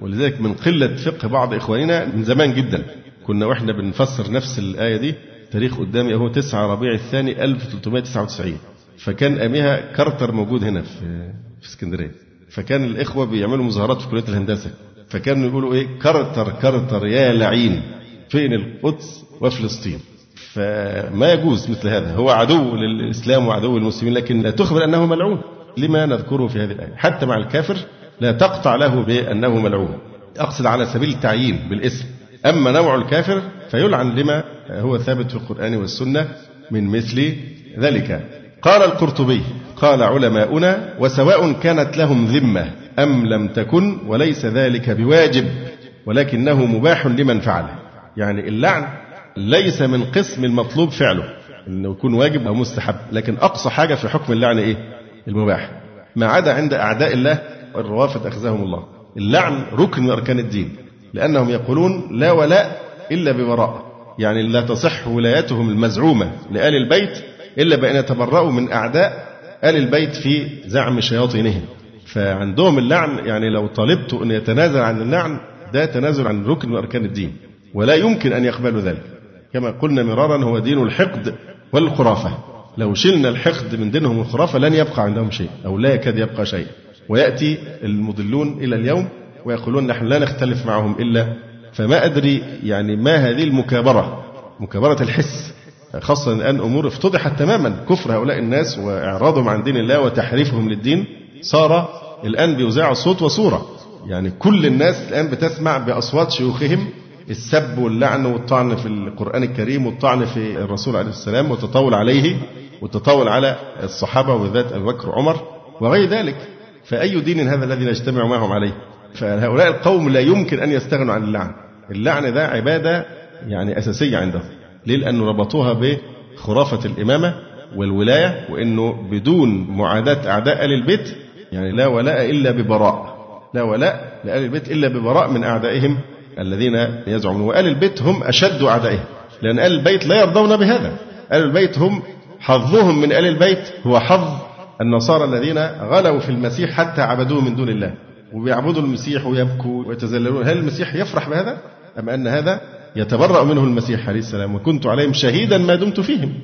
Speaker 1: ولذلك من قلة فقه بعض إخواننا من زمان جدا كنا وإحنا بنفسر نفس الآية دي التاريخ قدامي اهو 9 ربيع الثاني 1399 فكان أميها كارتر موجود هنا في في اسكندرية فكان الإخوة بيعملوا مظاهرات في كلية الهندسة فكانوا يقولوا إيه كارتر كارتر يا لعين فين القدس وفلسطين فما يجوز مثل هذا هو عدو للإسلام وعدو للمسلمين لكن لا تخبر أنه ملعون لما نذكره في هذه الآية حتى مع الكافر لا تقطع له بأنه ملعون أقصد على سبيل التعيين بالاسم أما نوع الكافر فيلعن لما هو ثابت في القرآن والسنة من مثل ذلك قال القرطبي قال علماؤنا وسواء كانت لهم ذمة أم لم تكن وليس ذلك بواجب ولكنه مباح لمن فعله يعني اللعن ليس من قسم المطلوب فعله انه يكون واجب او مستحب لكن اقصى حاجه في حكم اللعن ايه المباح ما عدا عند اعداء الله الروافد اخزاهم الله اللعن ركن من اركان الدين لأنهم يقولون لا ولاء إلا ببراءة يعني لا تصح ولايتهم المزعومة لآل البيت إلا بأن يتبرأوا من أعداء آل البيت في زعم شياطينهم فعندهم اللعن يعني لو طالبت أن يتنازل عن اللعن ده تنازل عن ركن من أركان الدين ولا يمكن أن يقبلوا ذلك كما قلنا مرارا هو دين الحقد والخرافة لو شلنا الحقد من دينهم والخرافة لن يبقى عندهم شيء أو لا يكاد يبقى شيء ويأتي المضلون إلى اليوم ويقولون نحن لا نختلف معهم إلا فما أدري يعني ما هذه المكابرة مكابرة الحس خاصة الآن أمور افتضحت تماما كفر هؤلاء الناس وإعراضهم عن دين الله وتحريفهم للدين صار الآن بيذاع صوت وصورة يعني كل الناس الآن بتسمع بأصوات شيوخهم السب واللعن والطعن في القرآن الكريم والطعن في الرسول عليه السلام والتطاول عليه والتطاول على الصحابة وذات أبي بكر وعمر وغير ذلك فأي دين هذا الذي نجتمع معهم عليه فهؤلاء القوم لا يمكن أن يستغنوا عن اللعن اللعن ده عبادة يعني أساسية عندهم ليه لأنه ربطوها بخرافة الإمامة والولاية وأنه بدون معاداة أعداء آل البيت يعني لا ولاء إلا ببراء لا ولاء لآل البيت إلا ببراء من أعدائهم الذين يزعمون وآل البيت هم أشد أعدائهم لأن آل البيت لا يرضون بهذا آل البيت هم حظهم من آل البيت هو حظ النصارى الذين غلوا في المسيح حتى عبدوه من دون الله وبيعبدوا المسيح ويبكوا ويتذللون هل المسيح يفرح بهذا أم أن هذا يتبرأ منه المسيح عليه السلام وكنت عليهم شهيدا ما دمت فيهم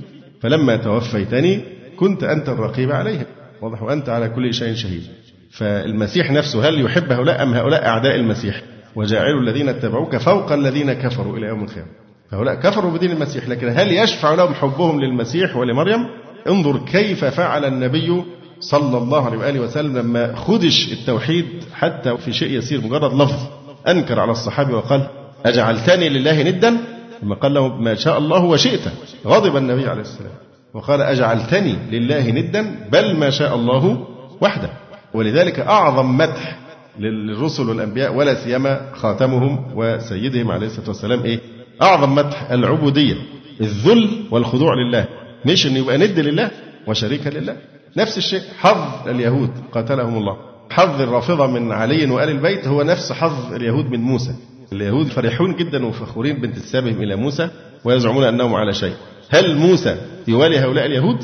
Speaker 1: فلما توفيتني كنت أنت الرقيب عليهم واضح وأنت على كل شيء شهيد فالمسيح نفسه هل يحب هؤلاء أم هؤلاء أعداء المسيح وجعلوا الذين اتبعوك فوق الذين كفروا إلى يوم القيامة فهؤلاء كفروا بدين المسيح لكن هل يشفع لهم حبهم للمسيح ولمريم انظر كيف فعل النبي صلى الله عليه وآله وسلم لما خدش التوحيد حتى في شيء يسير مجرد لفظ أنكر على الصحابة وقال أجعلتني لله ندا ثم قال له ما شاء الله وشئت غضب النبي عليه السلام وقال أجعلتني لله ندا بل ما شاء الله وحده ولذلك أعظم مدح للرسل والأنبياء ولا سيما خاتمهم وسيدهم عليه الصلاة والسلام إيه أعظم مدح العبودية الذل والخضوع لله مش أن يبقى ند لله وشريكا لله نفس الشيء حظ اليهود قاتلهم الله حظ الرافضة من علي وآل البيت هو نفس حظ اليهود من موسى اليهود فرحون جدا وفخورين بانتسابهم إلى موسى ويزعمون أنهم على شيء هل موسى يوالي هؤلاء اليهود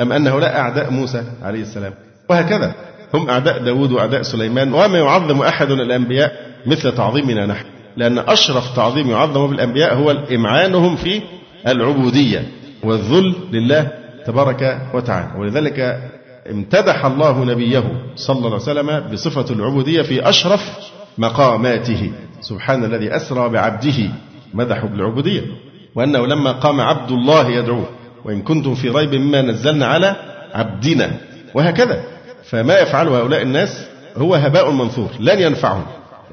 Speaker 1: أم أن هؤلاء أعداء موسى عليه السلام وهكذا هم أعداء داود وأعداء سليمان وما يعظم أحد الأنبياء مثل تعظيمنا نحن لأن أشرف تعظيم يعظم بالأنبياء هو إمعانهم في العبودية والذل لله تبارك وتعالى ولذلك امتدح الله نبيه صلى الله عليه وسلم بصفة العبودية في أشرف مقاماته سبحان الذي أسرى بعبده مدحوا بالعبودية وأنه لما قام عبد الله يدعوه وإن كنتم في ريب مما نزلنا على عبدنا وهكذا فما يفعله هؤلاء الناس هو هباء منثور لن ينفعهم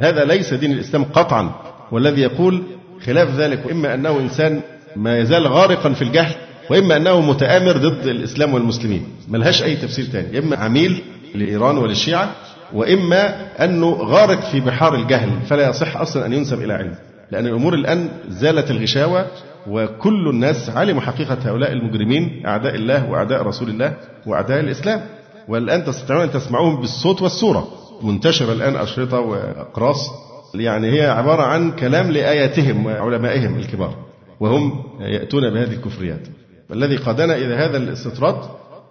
Speaker 1: هذا ليس دين الإسلام قطعا والذي يقول خلاف ذلك إما أنه إنسان ما يزال غارقا في الجهل وإما أنه متآمر ضد الإسلام والمسلمين ملهاش أي تفسير تاني إما عميل لإيران وللشيعة وإما أنه غارق في بحار الجهل فلا يصح أصلا أن ينسب إلى علم لأن الأمور الآن زالت الغشاوة وكل الناس علموا حقيقة هؤلاء المجرمين أعداء الله وأعداء رسول الله وأعداء الإسلام والآن تستطيعون أن تسمعوهم بالصوت والصورة منتشرة الآن أشرطة وأقراص يعني هي عبارة عن كلام لآياتهم وعلمائهم الكبار وهم يأتون بهذه الكفريات الذي قادنا إلى هذا الاستطراد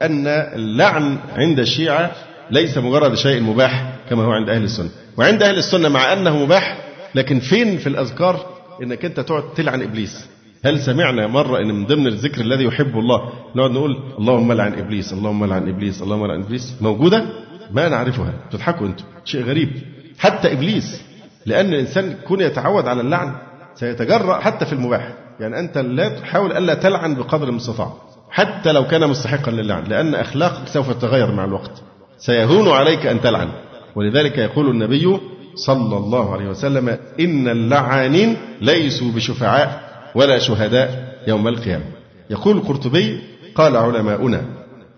Speaker 1: أن اللعن عند الشيعة ليس مجرد شيء مباح كما هو عند أهل السنة وعند أهل السنة مع أنه مباح لكن فين في الأذكار إنك أنت تقعد تلعن إبليس هل سمعنا مرة إن من ضمن الذكر الذي يحبه الله نقعد نقول اللهم لعن إبليس اللهم لعن إبليس اللهم لعن إبليس موجودة؟ ما نعرفها تضحكوا أنتم شيء غريب حتى إبليس لأن الإنسان كون يتعود على اللعن سيتجرأ حتى في المباح يعني أنت لا تحاول ألا تلعن بقدر المستطاع حتى لو كان مستحقا للعن لأن أخلاقك سوف تتغير مع الوقت سيهون عليك أن تلعن ولذلك يقول النبي صلى الله عليه وسلم إن اللعانين ليسوا بشفعاء ولا شهداء يوم القيامة يقول القرطبي قال علماؤنا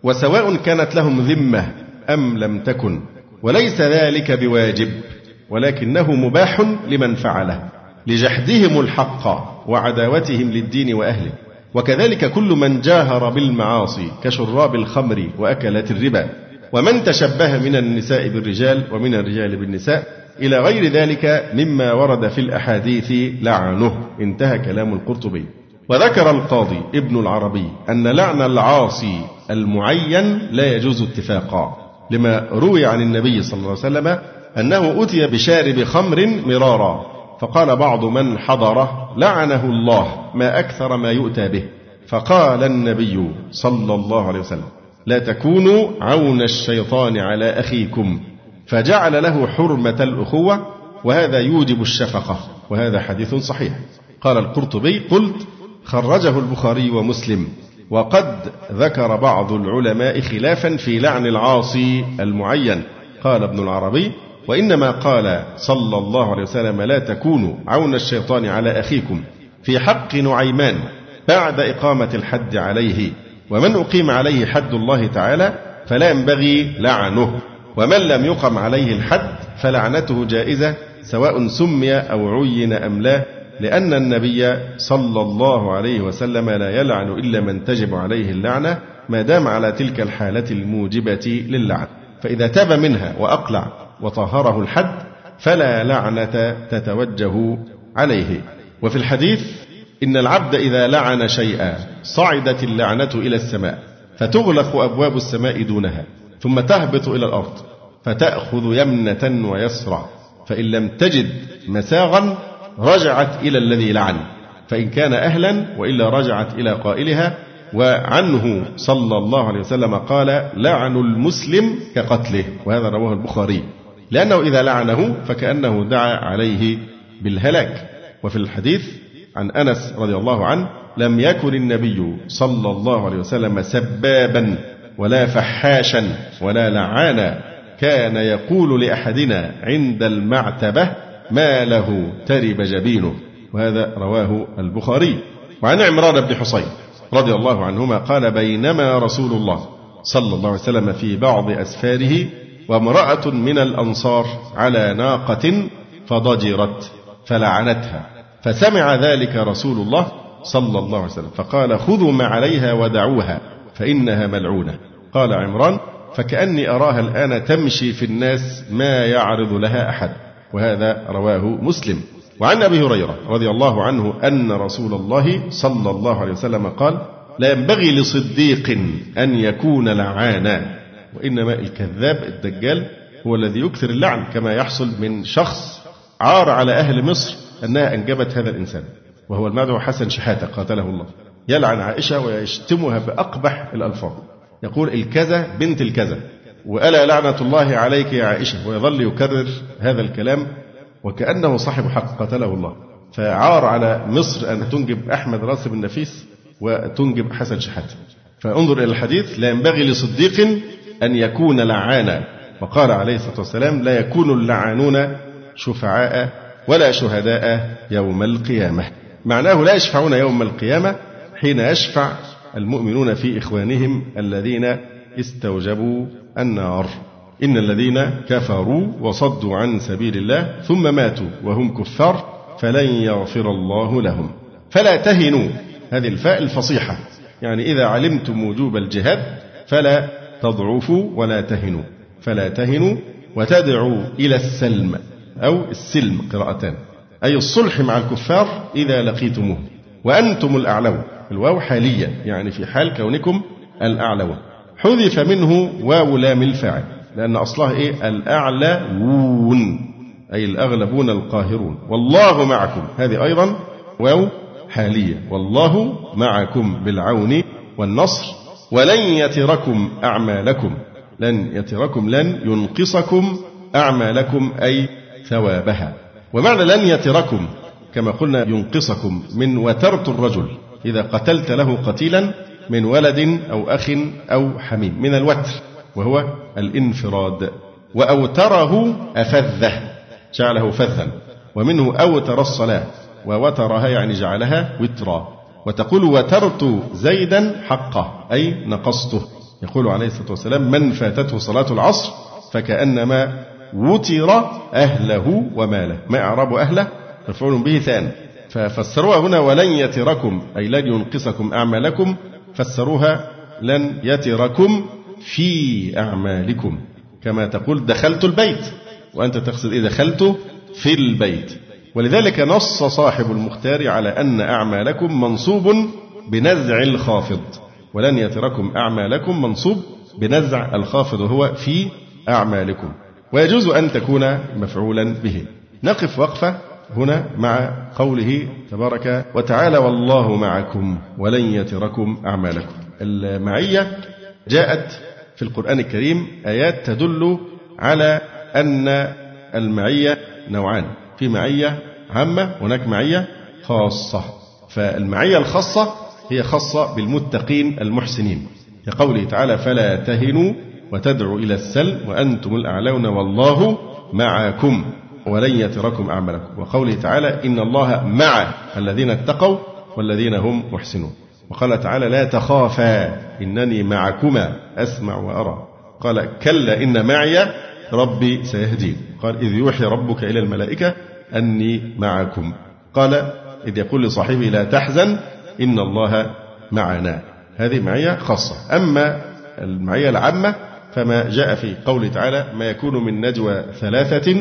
Speaker 1: وسواء كانت لهم ذمة أم لم تكن وليس ذلك بواجب ولكنه مباح لمن فعله لجحدهم الحق وعداوتهم للدين وأهله وكذلك كل من جاهر بالمعاصي كشراب الخمر واكلات الربا ومن تشبه من النساء بالرجال ومن الرجال بالنساء إلى غير ذلك مما ورد في الأحاديث لعنه انتهى كلام القرطبي وذكر القاضي ابن العربي أن لعن العاصي المعين لا يجوز اتفاقا لما روي عن النبي صلى الله عليه وسلم أنه أتي بشارب خمر مرارا فقال بعض من حضره لعنه الله ما أكثر ما يؤتى به فقال النبي صلى الله عليه وسلم لا تكونوا عون الشيطان على أخيكم فجعل له حرمة الأخوة وهذا يوجب الشفقة وهذا حديث صحيح قال القرطبي قلت خرجه البخاري ومسلم وقد ذكر بعض العلماء خلافا في لعن العاصي المعين قال ابن العربي وإنما قال صلى الله عليه وسلم لا تكونوا عون الشيطان على أخيكم في حق نعيمان بعد إقامة الحد عليه ومن أقيم عليه حد الله تعالى فلا ينبغي لعنه ومن لم يقم عليه الحد فلعنته جائزة سواء سمي أو عين أم لا لأن النبي صلى الله عليه وسلم لا يلعن إلا من تجب عليه اللعنة ما دام على تلك الحالة الموجبة للعن فإذا تاب منها وأقلع وطهره الحد فلا لعنة تتوجه عليه وفي الحديث إن العبد إذا لعن شيئا صعدت اللعنة إلى السماء فتغلق أبواب السماء دونها ثم تهبط إلى الأرض فتأخذ يمنة ويسرع فإن لم تجد مساغا رجعت إلى الذي لعن فإن كان أهلا وإلا رجعت إلى قائلها وعنه صلى الله عليه وسلم قال لعن المسلم كقتله وهذا رواه البخاري لأنه إذا لعنه فكأنه دعا عليه بالهلاك وفي الحديث عن أنس رضي الله عنه لم يكن النبي صلى الله عليه وسلم سبابا ولا فحاشا ولا لعانا كان يقول لأحدنا عند المعتبة ما له ترب جبينه وهذا رواه البخاري وعن عمران بن حصين رضي الله عنهما قال بينما رسول الله صلى الله عليه وسلم في بعض أسفاره وامرأة من الأنصار على ناقة فضجرت فلعنتها فسمع ذلك رسول الله صلى الله عليه وسلم فقال خذوا ما عليها ودعوها فإنها ملعونة قال عمران فكأني أراها الآن تمشي في الناس ما يعرض لها أحد وهذا رواه مسلم وعن أبي هريرة رضي الله عنه أن رسول الله صلى الله عليه وسلم قال لا ينبغي لصديق أن يكون لعانا وإنما الكذاب الدجال هو الذي يكثر اللعن كما يحصل من شخص عار على أهل مصر أنها أنجبت هذا الإنسان وهو المدعو حسن شحاتة قاتله الله يلعن عائشة ويشتمها بأقبح الألفاظ يقول الكذا بنت الكذا وألا لعنة الله عليك يا عائشة ويظل يكرر هذا الكلام وكأنه صاحب حق قتله الله فعار على مصر أن تنجب أحمد راس بن نفيس وتنجب حسن شحاتة فانظر إلى الحديث لا ينبغي لصديق أن يكون لعانا وقال عليه الصلاة والسلام لا يكون اللعانون شفعاء ولا شهداء يوم القيامة معناه لا يشفعون يوم القيامة حين يشفع المؤمنون في إخوانهم الذين استوجبوا النار إن الذين كفروا وصدوا عن سبيل الله ثم ماتوا وهم كفار فلن يغفر الله لهم فلا تهنوا هذه الفاء الفصيحة يعني إذا علمتم وجوب الجهاد فلا تضعفوا ولا تهنوا فلا تهنوا وتدعوا إلى السلم أو السلم قراءتان أي الصلح مع الكفار إذا لقيتموه وأنتم الأعلون الواو حاليا يعني في حال كونكم الأعلون حذف منه واو لام الفاعل لأن أصلها إيه الأعلون أي الأغلبون القاهرون والله معكم هذه أيضا واو حالية والله معكم بالعون والنصر ولن يتركم أعمالكم لن يتركم لن ينقصكم أعمالكم أي ثوابها ومعنى لن يتركم كما قلنا ينقصكم من وترت الرجل إذا قتلت له قتيلا من ولد أو أخ أو حميم من الوتر وهو الانفراد وأوتره أفذه جعله فذا ومنه أوتر الصلاة ووترها يعني جعلها وترا وتقول وترت زيدا حقه أي نقصته يقول عليه الصلاة والسلام من فاتته صلاة العصر فكأنما وتر أهله وماله ما إعراب أهله مفعول به ثان ففسروها هنا ولن يتركم أي لن ينقصكم أعمالكم فسروها لن يتركم في أعمالكم كما تقول دخلت البيت وأنت تقصد إيه دخلت في البيت ولذلك نص صاحب المختار على أن أعمالكم منصوب بنزع الخافض ولن يتركم أعمالكم منصوب بنزع الخافض وهو في أعمالكم ويجوز أن تكون مفعولا به نقف وقفة هنا مع قوله تبارك وتعالى والله معكم ولن يتركم أعمالكم المعية جاءت في القرآن الكريم آيات تدل على أن المعية نوعان في معية عامة هناك معية خاصة فالمعية الخاصة هي خاصة بالمتقين المحسنين كقوله تعالى فلا تهنوا وتدعوا إلى السلم وأنتم الأعلون والله معكم ولن يتركم أعمالكم وقوله تعالى إن الله مع الذين اتقوا والذين هم محسنون وقال تعالى لا تخافا إنني معكما أسمع وأرى قال كلا إن معي ربي سيهدين قال إذ يوحي ربك إلى الملائكة أني معكم قال إذ يقول لصاحبه لا تحزن إن الله معنا هذه معية خاصة أما المعية العامة فما جاء في قوله تعالى ما يكون من نجوى ثلاثة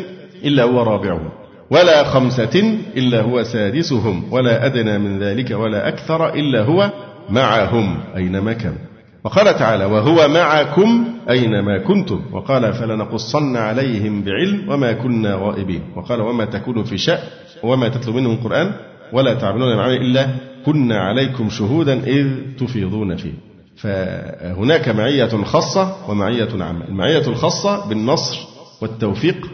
Speaker 1: إلا هو رابعهم ولا خمسة إلا هو سادسهم ولا أدنى من ذلك ولا أكثر إلا هو معهم أينما كان وقال تعالى وهو معكم أينما كنتم وقال فلنقصن عليهم بعلم وما كنا غائبين وقال وما تكون في شأن وما تتلو منه من قرآن ولا تعملون معامل إلا كنا عليكم شهودا إذ تفيضون فيه فهناك معية خاصة ومعية عامة المعية الخاصة بالنصر والتوفيق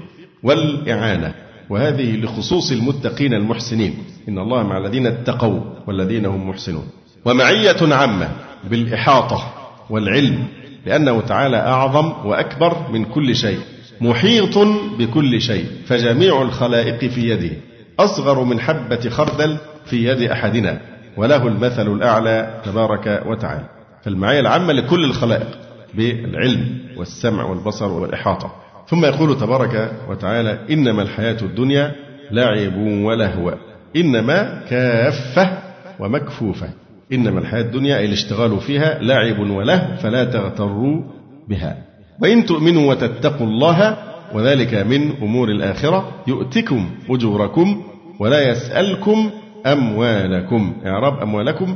Speaker 1: والإعانة وهذه لخصوص المتقين المحسنين إن الله مع الذين اتقوا والذين هم محسنون ومعية عامة بالإحاطة والعلم لأنه تعالى أعظم وأكبر من كل شيء محيط بكل شيء فجميع الخلائق في يده أصغر من حبة خردل في يد أحدنا وله المثل الأعلى تبارك وتعالى فالمعية العامة لكل الخلائق بالعلم والسمع والبصر والإحاطة ثم يقول تبارك وتعالى إنما الحياة الدنيا لعب ولهو إنما كافة ومكفوفة إنما الحياة الدنيا أي الاشتغال فيها لعب ولهو فلا تغتروا بها وإن تؤمنوا وتتقوا الله وذلك من أمور الآخرة يؤتكم أجوركم ولا يسألكم أموالكم إعراب أموالكم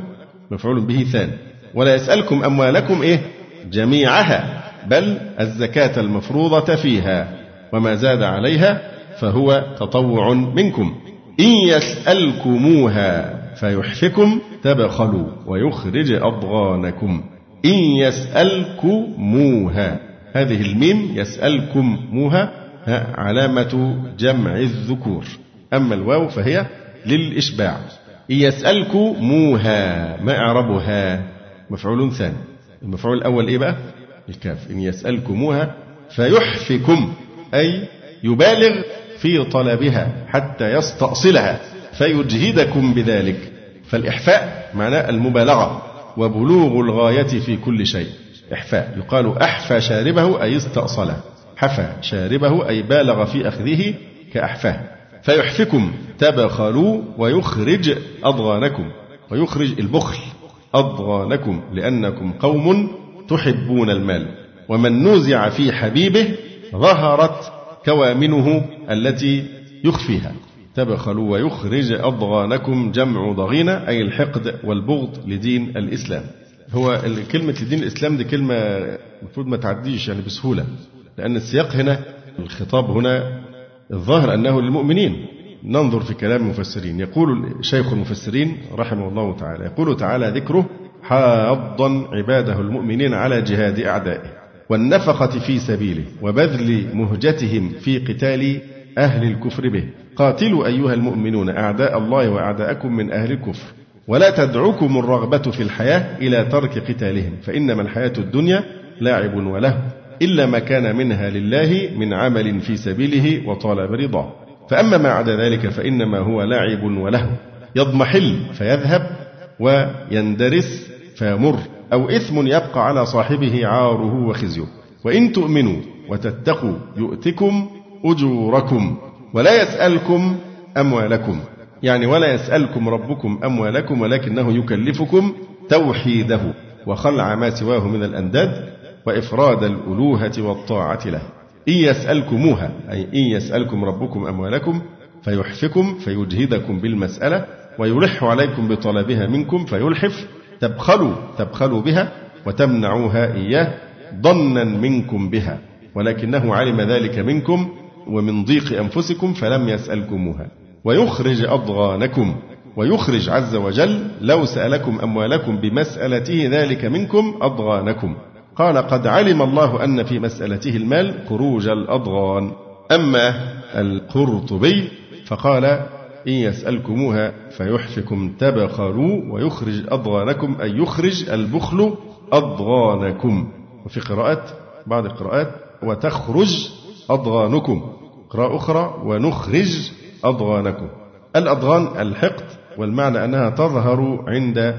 Speaker 1: مفعول به ثان ولا يسألكم أموالكم إيه جميعها بل الزكاة المفروضة فيها وما زاد عليها فهو تطوع منكم إن يسألكموها فيحفكم تبخلوا ويخرج أضغانكم إن يسألكموها هذه الميم يسألكموها علامة جمع الذكور أما الواو فهي للإشباع إن يسألكموها ما إعرابها مفعول ثاني المفعول الأول إيه بقى الكاف إن يسألكموها فيحفكم أي يبالغ في طلبها حتى يستأصلها فيجهدكم بذلك فالإحفاء معناه المبالغة وبلوغ الغاية في كل شيء إحفاء يقال أحفى شاربه أي استأصله حفى شاربه أي بالغ في أخذه كأحفاه فيحفكم تبخلوا ويخرج أضغانكم ويخرج البخل أضغانكم لأنكم قوم تحبون المال ومن نزع في حبيبه ظهرت كوامنه التي يخفيها تبخلوا ويخرج أضغانكم جمع ضغينة أي الحقد والبغض لدين الإسلام هو كلمة لدين الإسلام دي كلمة المفروض ما تعديش يعني بسهولة لأن السياق هنا الخطاب هنا الظاهر أنه للمؤمنين ننظر في كلام المفسرين يقول شيخ المفسرين رحمه الله تعالى يقول تعالى ذكره حاضا عباده المؤمنين على جهاد أعدائه والنفقة في سبيله وبذل مهجتهم في قتال أهل الكفر به قاتلوا أيها المؤمنون أعداء الله وأعداءكم من أهل الكفر ولا تدعكم الرغبة في الحياة إلى ترك قتالهم فإنما الحياة الدنيا لاعب وله إلا ما كان منها لله من عمل في سبيله وطالب رضاه فأما ما عدا ذلك فإنما هو لعب وله يضمحل فيذهب ويندرس فيمر أو إثم يبقى على صاحبه عاره وخزيه وإن تؤمنوا وتتقوا يؤتكم أجوركم ولا يسألكم أموالكم يعني ولا يسألكم ربكم أموالكم ولكنه يكلفكم توحيده وخلع ما سواه من الأنداد وإفراد الألوهة والطاعة له إن يسألكموها أي إن يسألكم ربكم أموالكم فيحفكم فيجهدكم بالمسألة ويلح عليكم بطلبها منكم فيلحف تبخلوا تبخلوا بها وتمنعوها إياه ظنا منكم بها ولكنه علم ذلك منكم ومن ضيق أنفسكم فلم يسألكموها ويخرج أضغانكم ويخرج عز وجل لو سألكم أموالكم بمسألته ذلك منكم أضغانكم قال قد علم الله أن في مسألته المال خروج الأضغان أما القرطبي فقال إن يسألكموها فيحفكم تبخروا ويخرج أضغانكم أي يخرج البخل أضغانكم وفي قراءة بعض القراءات وتخرج أضغانكم قراءة أخرى ونخرج أضغانكم الأضغان الحقد والمعنى أنها تظهر عند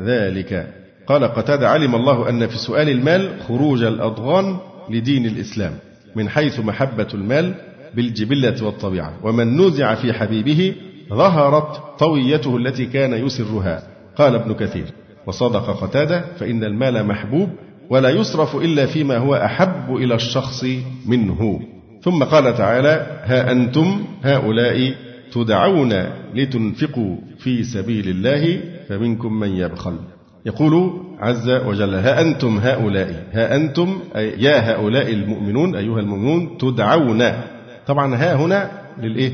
Speaker 1: ذلك قال قتادة علم الله أن في سؤال المال خروج الأضغان لدين الإسلام من حيث محبة المال بالجبلة والطبيعة ومن نزع في حبيبه ظهرت طويته التي كان يسرها قال ابن كثير وصدق قتاده فإن المال محبوب ولا يصرف إلا فيما هو أحب إلى الشخص منه ثم قال تعالى ها أنتم هؤلاء تدعون لتنفقوا في سبيل الله فمنكم من يبخل يقول عز وجل ها أنتم هؤلاء ها أنتم أي يا هؤلاء المؤمنون أيها المؤمنون تدعون طبعا ها هنا للإيه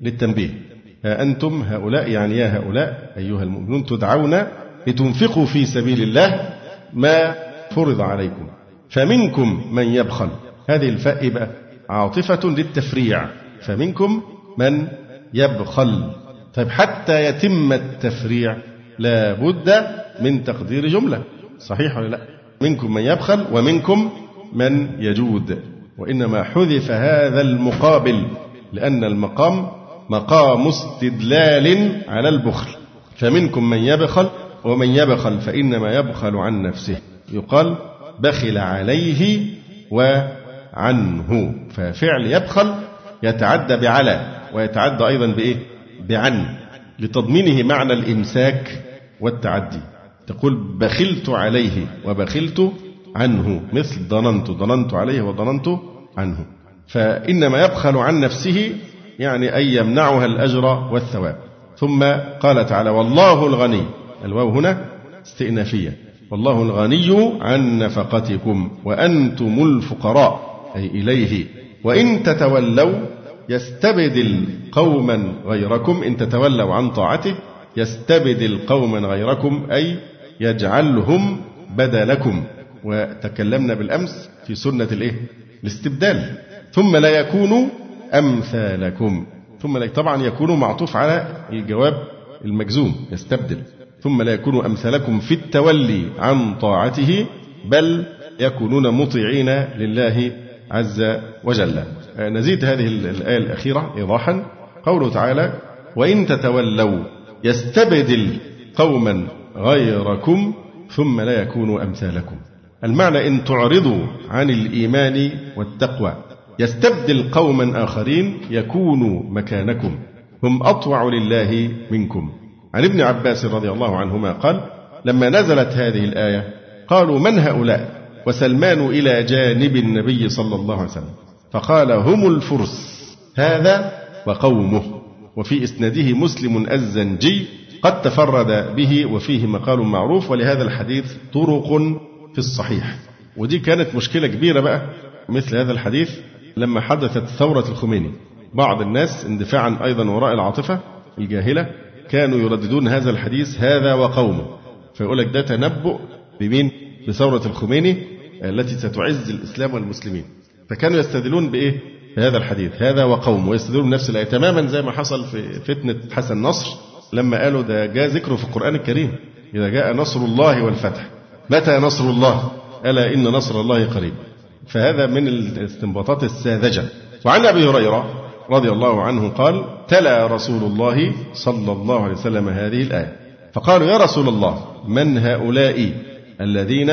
Speaker 1: للتنبيه آه، أنتم هؤلاء يعني يا هؤلاء أيها المؤمنون تدعون لتنفقوا في سبيل الله ما فرض عليكم فمنكم من يبخل هذه الفاء بقى عاطفة للتفريع فمنكم من يبخل طيب حتى يتم التفريع لا بد من تقدير جملة صحيح ولا لا منكم من يبخل ومنكم من يجود وإنما حذف هذا المقابل لأن المقام مقام استدلال على البخل فمنكم من يبخل ومن يبخل فإنما يبخل عن نفسه يقال بخل عليه وعنه ففعل يبخل يتعدى بعلى ويتعدى أيضا بإيه بعن لتضمينه معنى الإمساك والتعدي تقول بخلت عليه وبخلت عنه مثل ضننت ضننت عليه وضننت عنه فإنما يبخل عن نفسه يعني أن يمنعها الأجر والثواب ثم قال تعالى والله الغني الواو هنا استئنافية والله الغني عن نفقتكم وأنتم الفقراء أي إليه وإن تتولوا يستبدل قوما غيركم إن تتولوا عن طاعته يستبدل قوما غيركم أي يجعلهم بدلكم وتكلمنا بالأمس في سنة الإيه؟ الاستبدال ثم لا يكونوا أمثالكم ثم لا طبعا يكون معطوف على الجواب المجزوم يستبدل ثم لا يكون أمثالكم في التولي عن طاعته بل يكونون مطيعين لله عز وجل آه، نزيد هذه الآية الأخيرة إيضاحا قوله تعالى وإن تتولوا يستبدل قوما غيركم ثم لا يكونوا أمثالكم المعنى إن تعرضوا عن الإيمان والتقوى يستبدل قوما آخرين يكونوا مكانكم هم أطوع لله منكم عن ابن عباس رضي الله عنهما قال لما نزلت هذه الآية قالوا من هؤلاء وسلمان إلى جانب النبي صلى الله عليه وسلم فقال هم الفرس هذا وقومه وفي إسناده مسلم الزنجي قد تفرد به وفيه مقال معروف ولهذا الحديث طرق في الصحيح ودي كانت مشكلة كبيرة بقى مثل هذا الحديث لما حدثت ثورة الخميني بعض الناس اندفاعا أيضا وراء العاطفة الجاهلة كانوا يرددون هذا الحديث هذا وقومه فيقول لك ده تنبؤ بمين؟ بثورة الخميني التي ستعز الإسلام والمسلمين فكانوا يستدلون بإيه؟ بهذا الحديث هذا وقومه ويستدلون بنفس الآية تماما زي ما حصل في فتنة حسن نصر لما قالوا ده جاء ذكره في القرآن الكريم إذا جاء نصر الله والفتح متى نصر الله؟ ألا إن نصر الله قريب فهذا من الاستنباطات الساذجة وعن أبي هريرة رضي الله عنه قال تلا رسول الله صلى الله عليه وسلم هذه الآية فقالوا يا رسول الله من هؤلاء الذين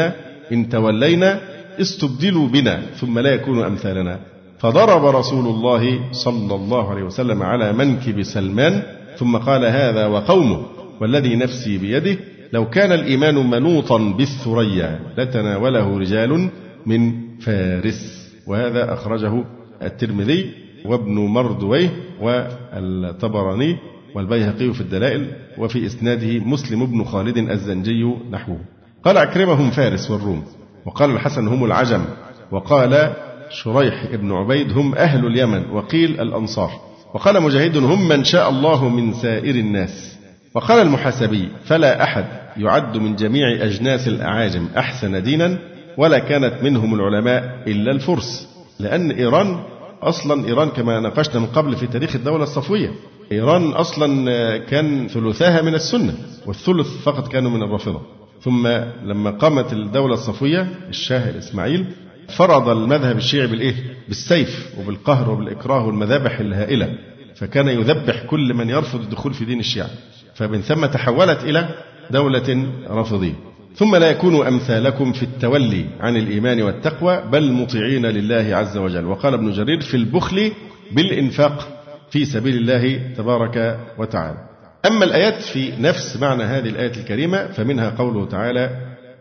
Speaker 1: إن تولينا استبدلوا بنا ثم لا يكونوا أمثالنا فضرب رسول الله صلى الله عليه وسلم على منكب سلمان ثم قال هذا وقومه والذي نفسي بيده لو كان الإيمان منوطا بالثريا لتناوله رجال من فارس وهذا أخرجه الترمذي وابن مردويه والطبراني والبيهقي في الدلائل وفي إسناده مسلم بن خالد الزنجي نحوه قال عكرمة هم فارس والروم وقال الحسن هم العجم وقال شريح بن عبيد هم أهل اليمن وقيل الأنصار وقال مجاهد هم من شاء الله من سائر الناس وقال المحاسبي فلا أحد يعد من جميع أجناس الأعاجم أحسن دينا ولا كانت منهم العلماء إلا الفرس لأن إيران أصلا إيران كما ناقشنا من قبل في تاريخ الدولة الصفوية إيران أصلا كان ثلثاها من السنة والثلث فقط كانوا من الرافضة ثم لما قامت الدولة الصفوية الشاه إسماعيل فرض المذهب الشيعي بالإيه؟ بالسيف وبالقهر وبالإكراه والمذابح الهائلة فكان يذبح كل من يرفض الدخول في دين الشيعة فمن ثم تحولت إلى دولة رافضية ثم لا يكونوا أمثالكم في التولي عن الإيمان والتقوى بل مطيعين لله عز وجل وقال ابن جرير في البخل بالإنفاق في سبيل الله تبارك وتعالى أما الآيات في نفس معنى هذه الآية الكريمة فمنها قوله تعالى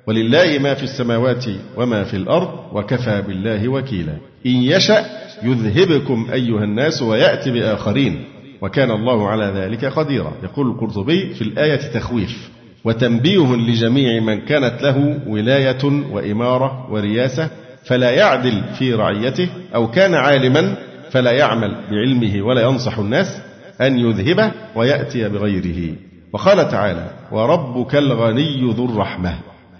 Speaker 1: ولله ما في السماوات وما في الأرض وكفى بالله وكيلا إن يشأ يذهبكم أيها الناس ويأتي بآخرين وكان الله على ذلك قديرا يقول القرطبي في الآية تخويف وتنبيه لجميع من كانت له ولاية وإمارة ورياسة فلا يعدل في رعيته أو كان عالما فلا يعمل بعلمه ولا ينصح الناس أن يذهبه ويأتي بغيره وقال تعالى وربك الغني ذو الرحمة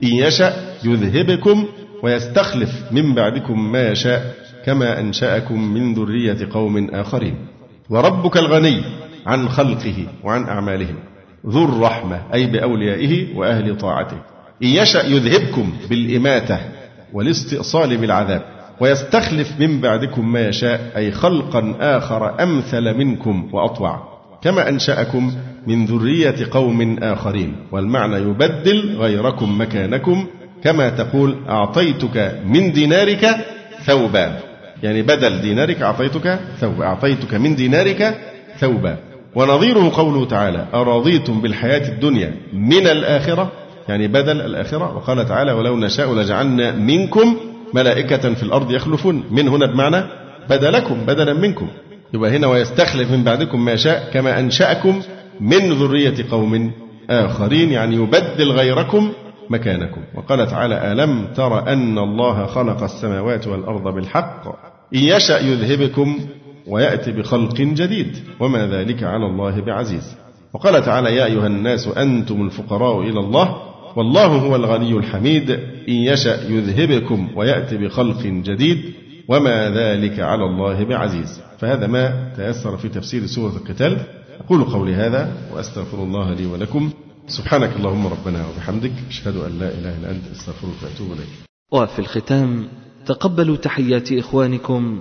Speaker 1: إن يشأ يذهبكم ويستخلف من بعدكم ما يشاء كما أنشأكم من ذرية قوم آخرين وربك الغني عن خلقه وعن أعمالهم ذو الرحمة أي بأوليائه وأهل طاعته إن يشأ يذهبكم بالإماتة والاستئصال بالعذاب ويستخلف من بعدكم ما يشاء أي خلقا آخر أمثل منكم وأطوع كما أنشأكم من ذرية قوم آخرين والمعنى يبدل غيركم مكانكم كما تقول أعطيتك من دينارك ثوبا يعني بدل دينارك أعطيتك ثوب أعطيتك من دينارك ثوبا ونظيره قوله تعالى أرضيتم بالحياة الدنيا من الآخرة يعني بدل الآخرة وقال تعالى ولو نشاء لجعلنا منكم ملائكة في الأرض يخلفون من هنا بمعنى بدلكم بدلا منكم يبقى هنا ويستخلف من بعدكم ما شاء كما أنشأكم من ذرية قوم آخرين يعني يبدل غيركم مكانكم وقال تعالى ألم تر أن الله خلق السماوات والأرض بالحق إن يشأ يذهبكم ويأتي بخلق جديد وما ذلك على الله بعزيز وقال تعالى يا أيها الناس أنتم الفقراء إلى الله والله هو الغني الحميد إن يشأ يذهبكم ويأتي بخلق جديد وما ذلك على الله بعزيز فهذا ما تيسر في تفسير سورة القتال أقول قولي هذا وأستغفر الله لي ولكم سبحانك اللهم ربنا وبحمدك أشهد أن لا إله إلا أنت أستغفرك وأتوب إليك
Speaker 2: وفي الختام تقبلوا تحيات إخوانكم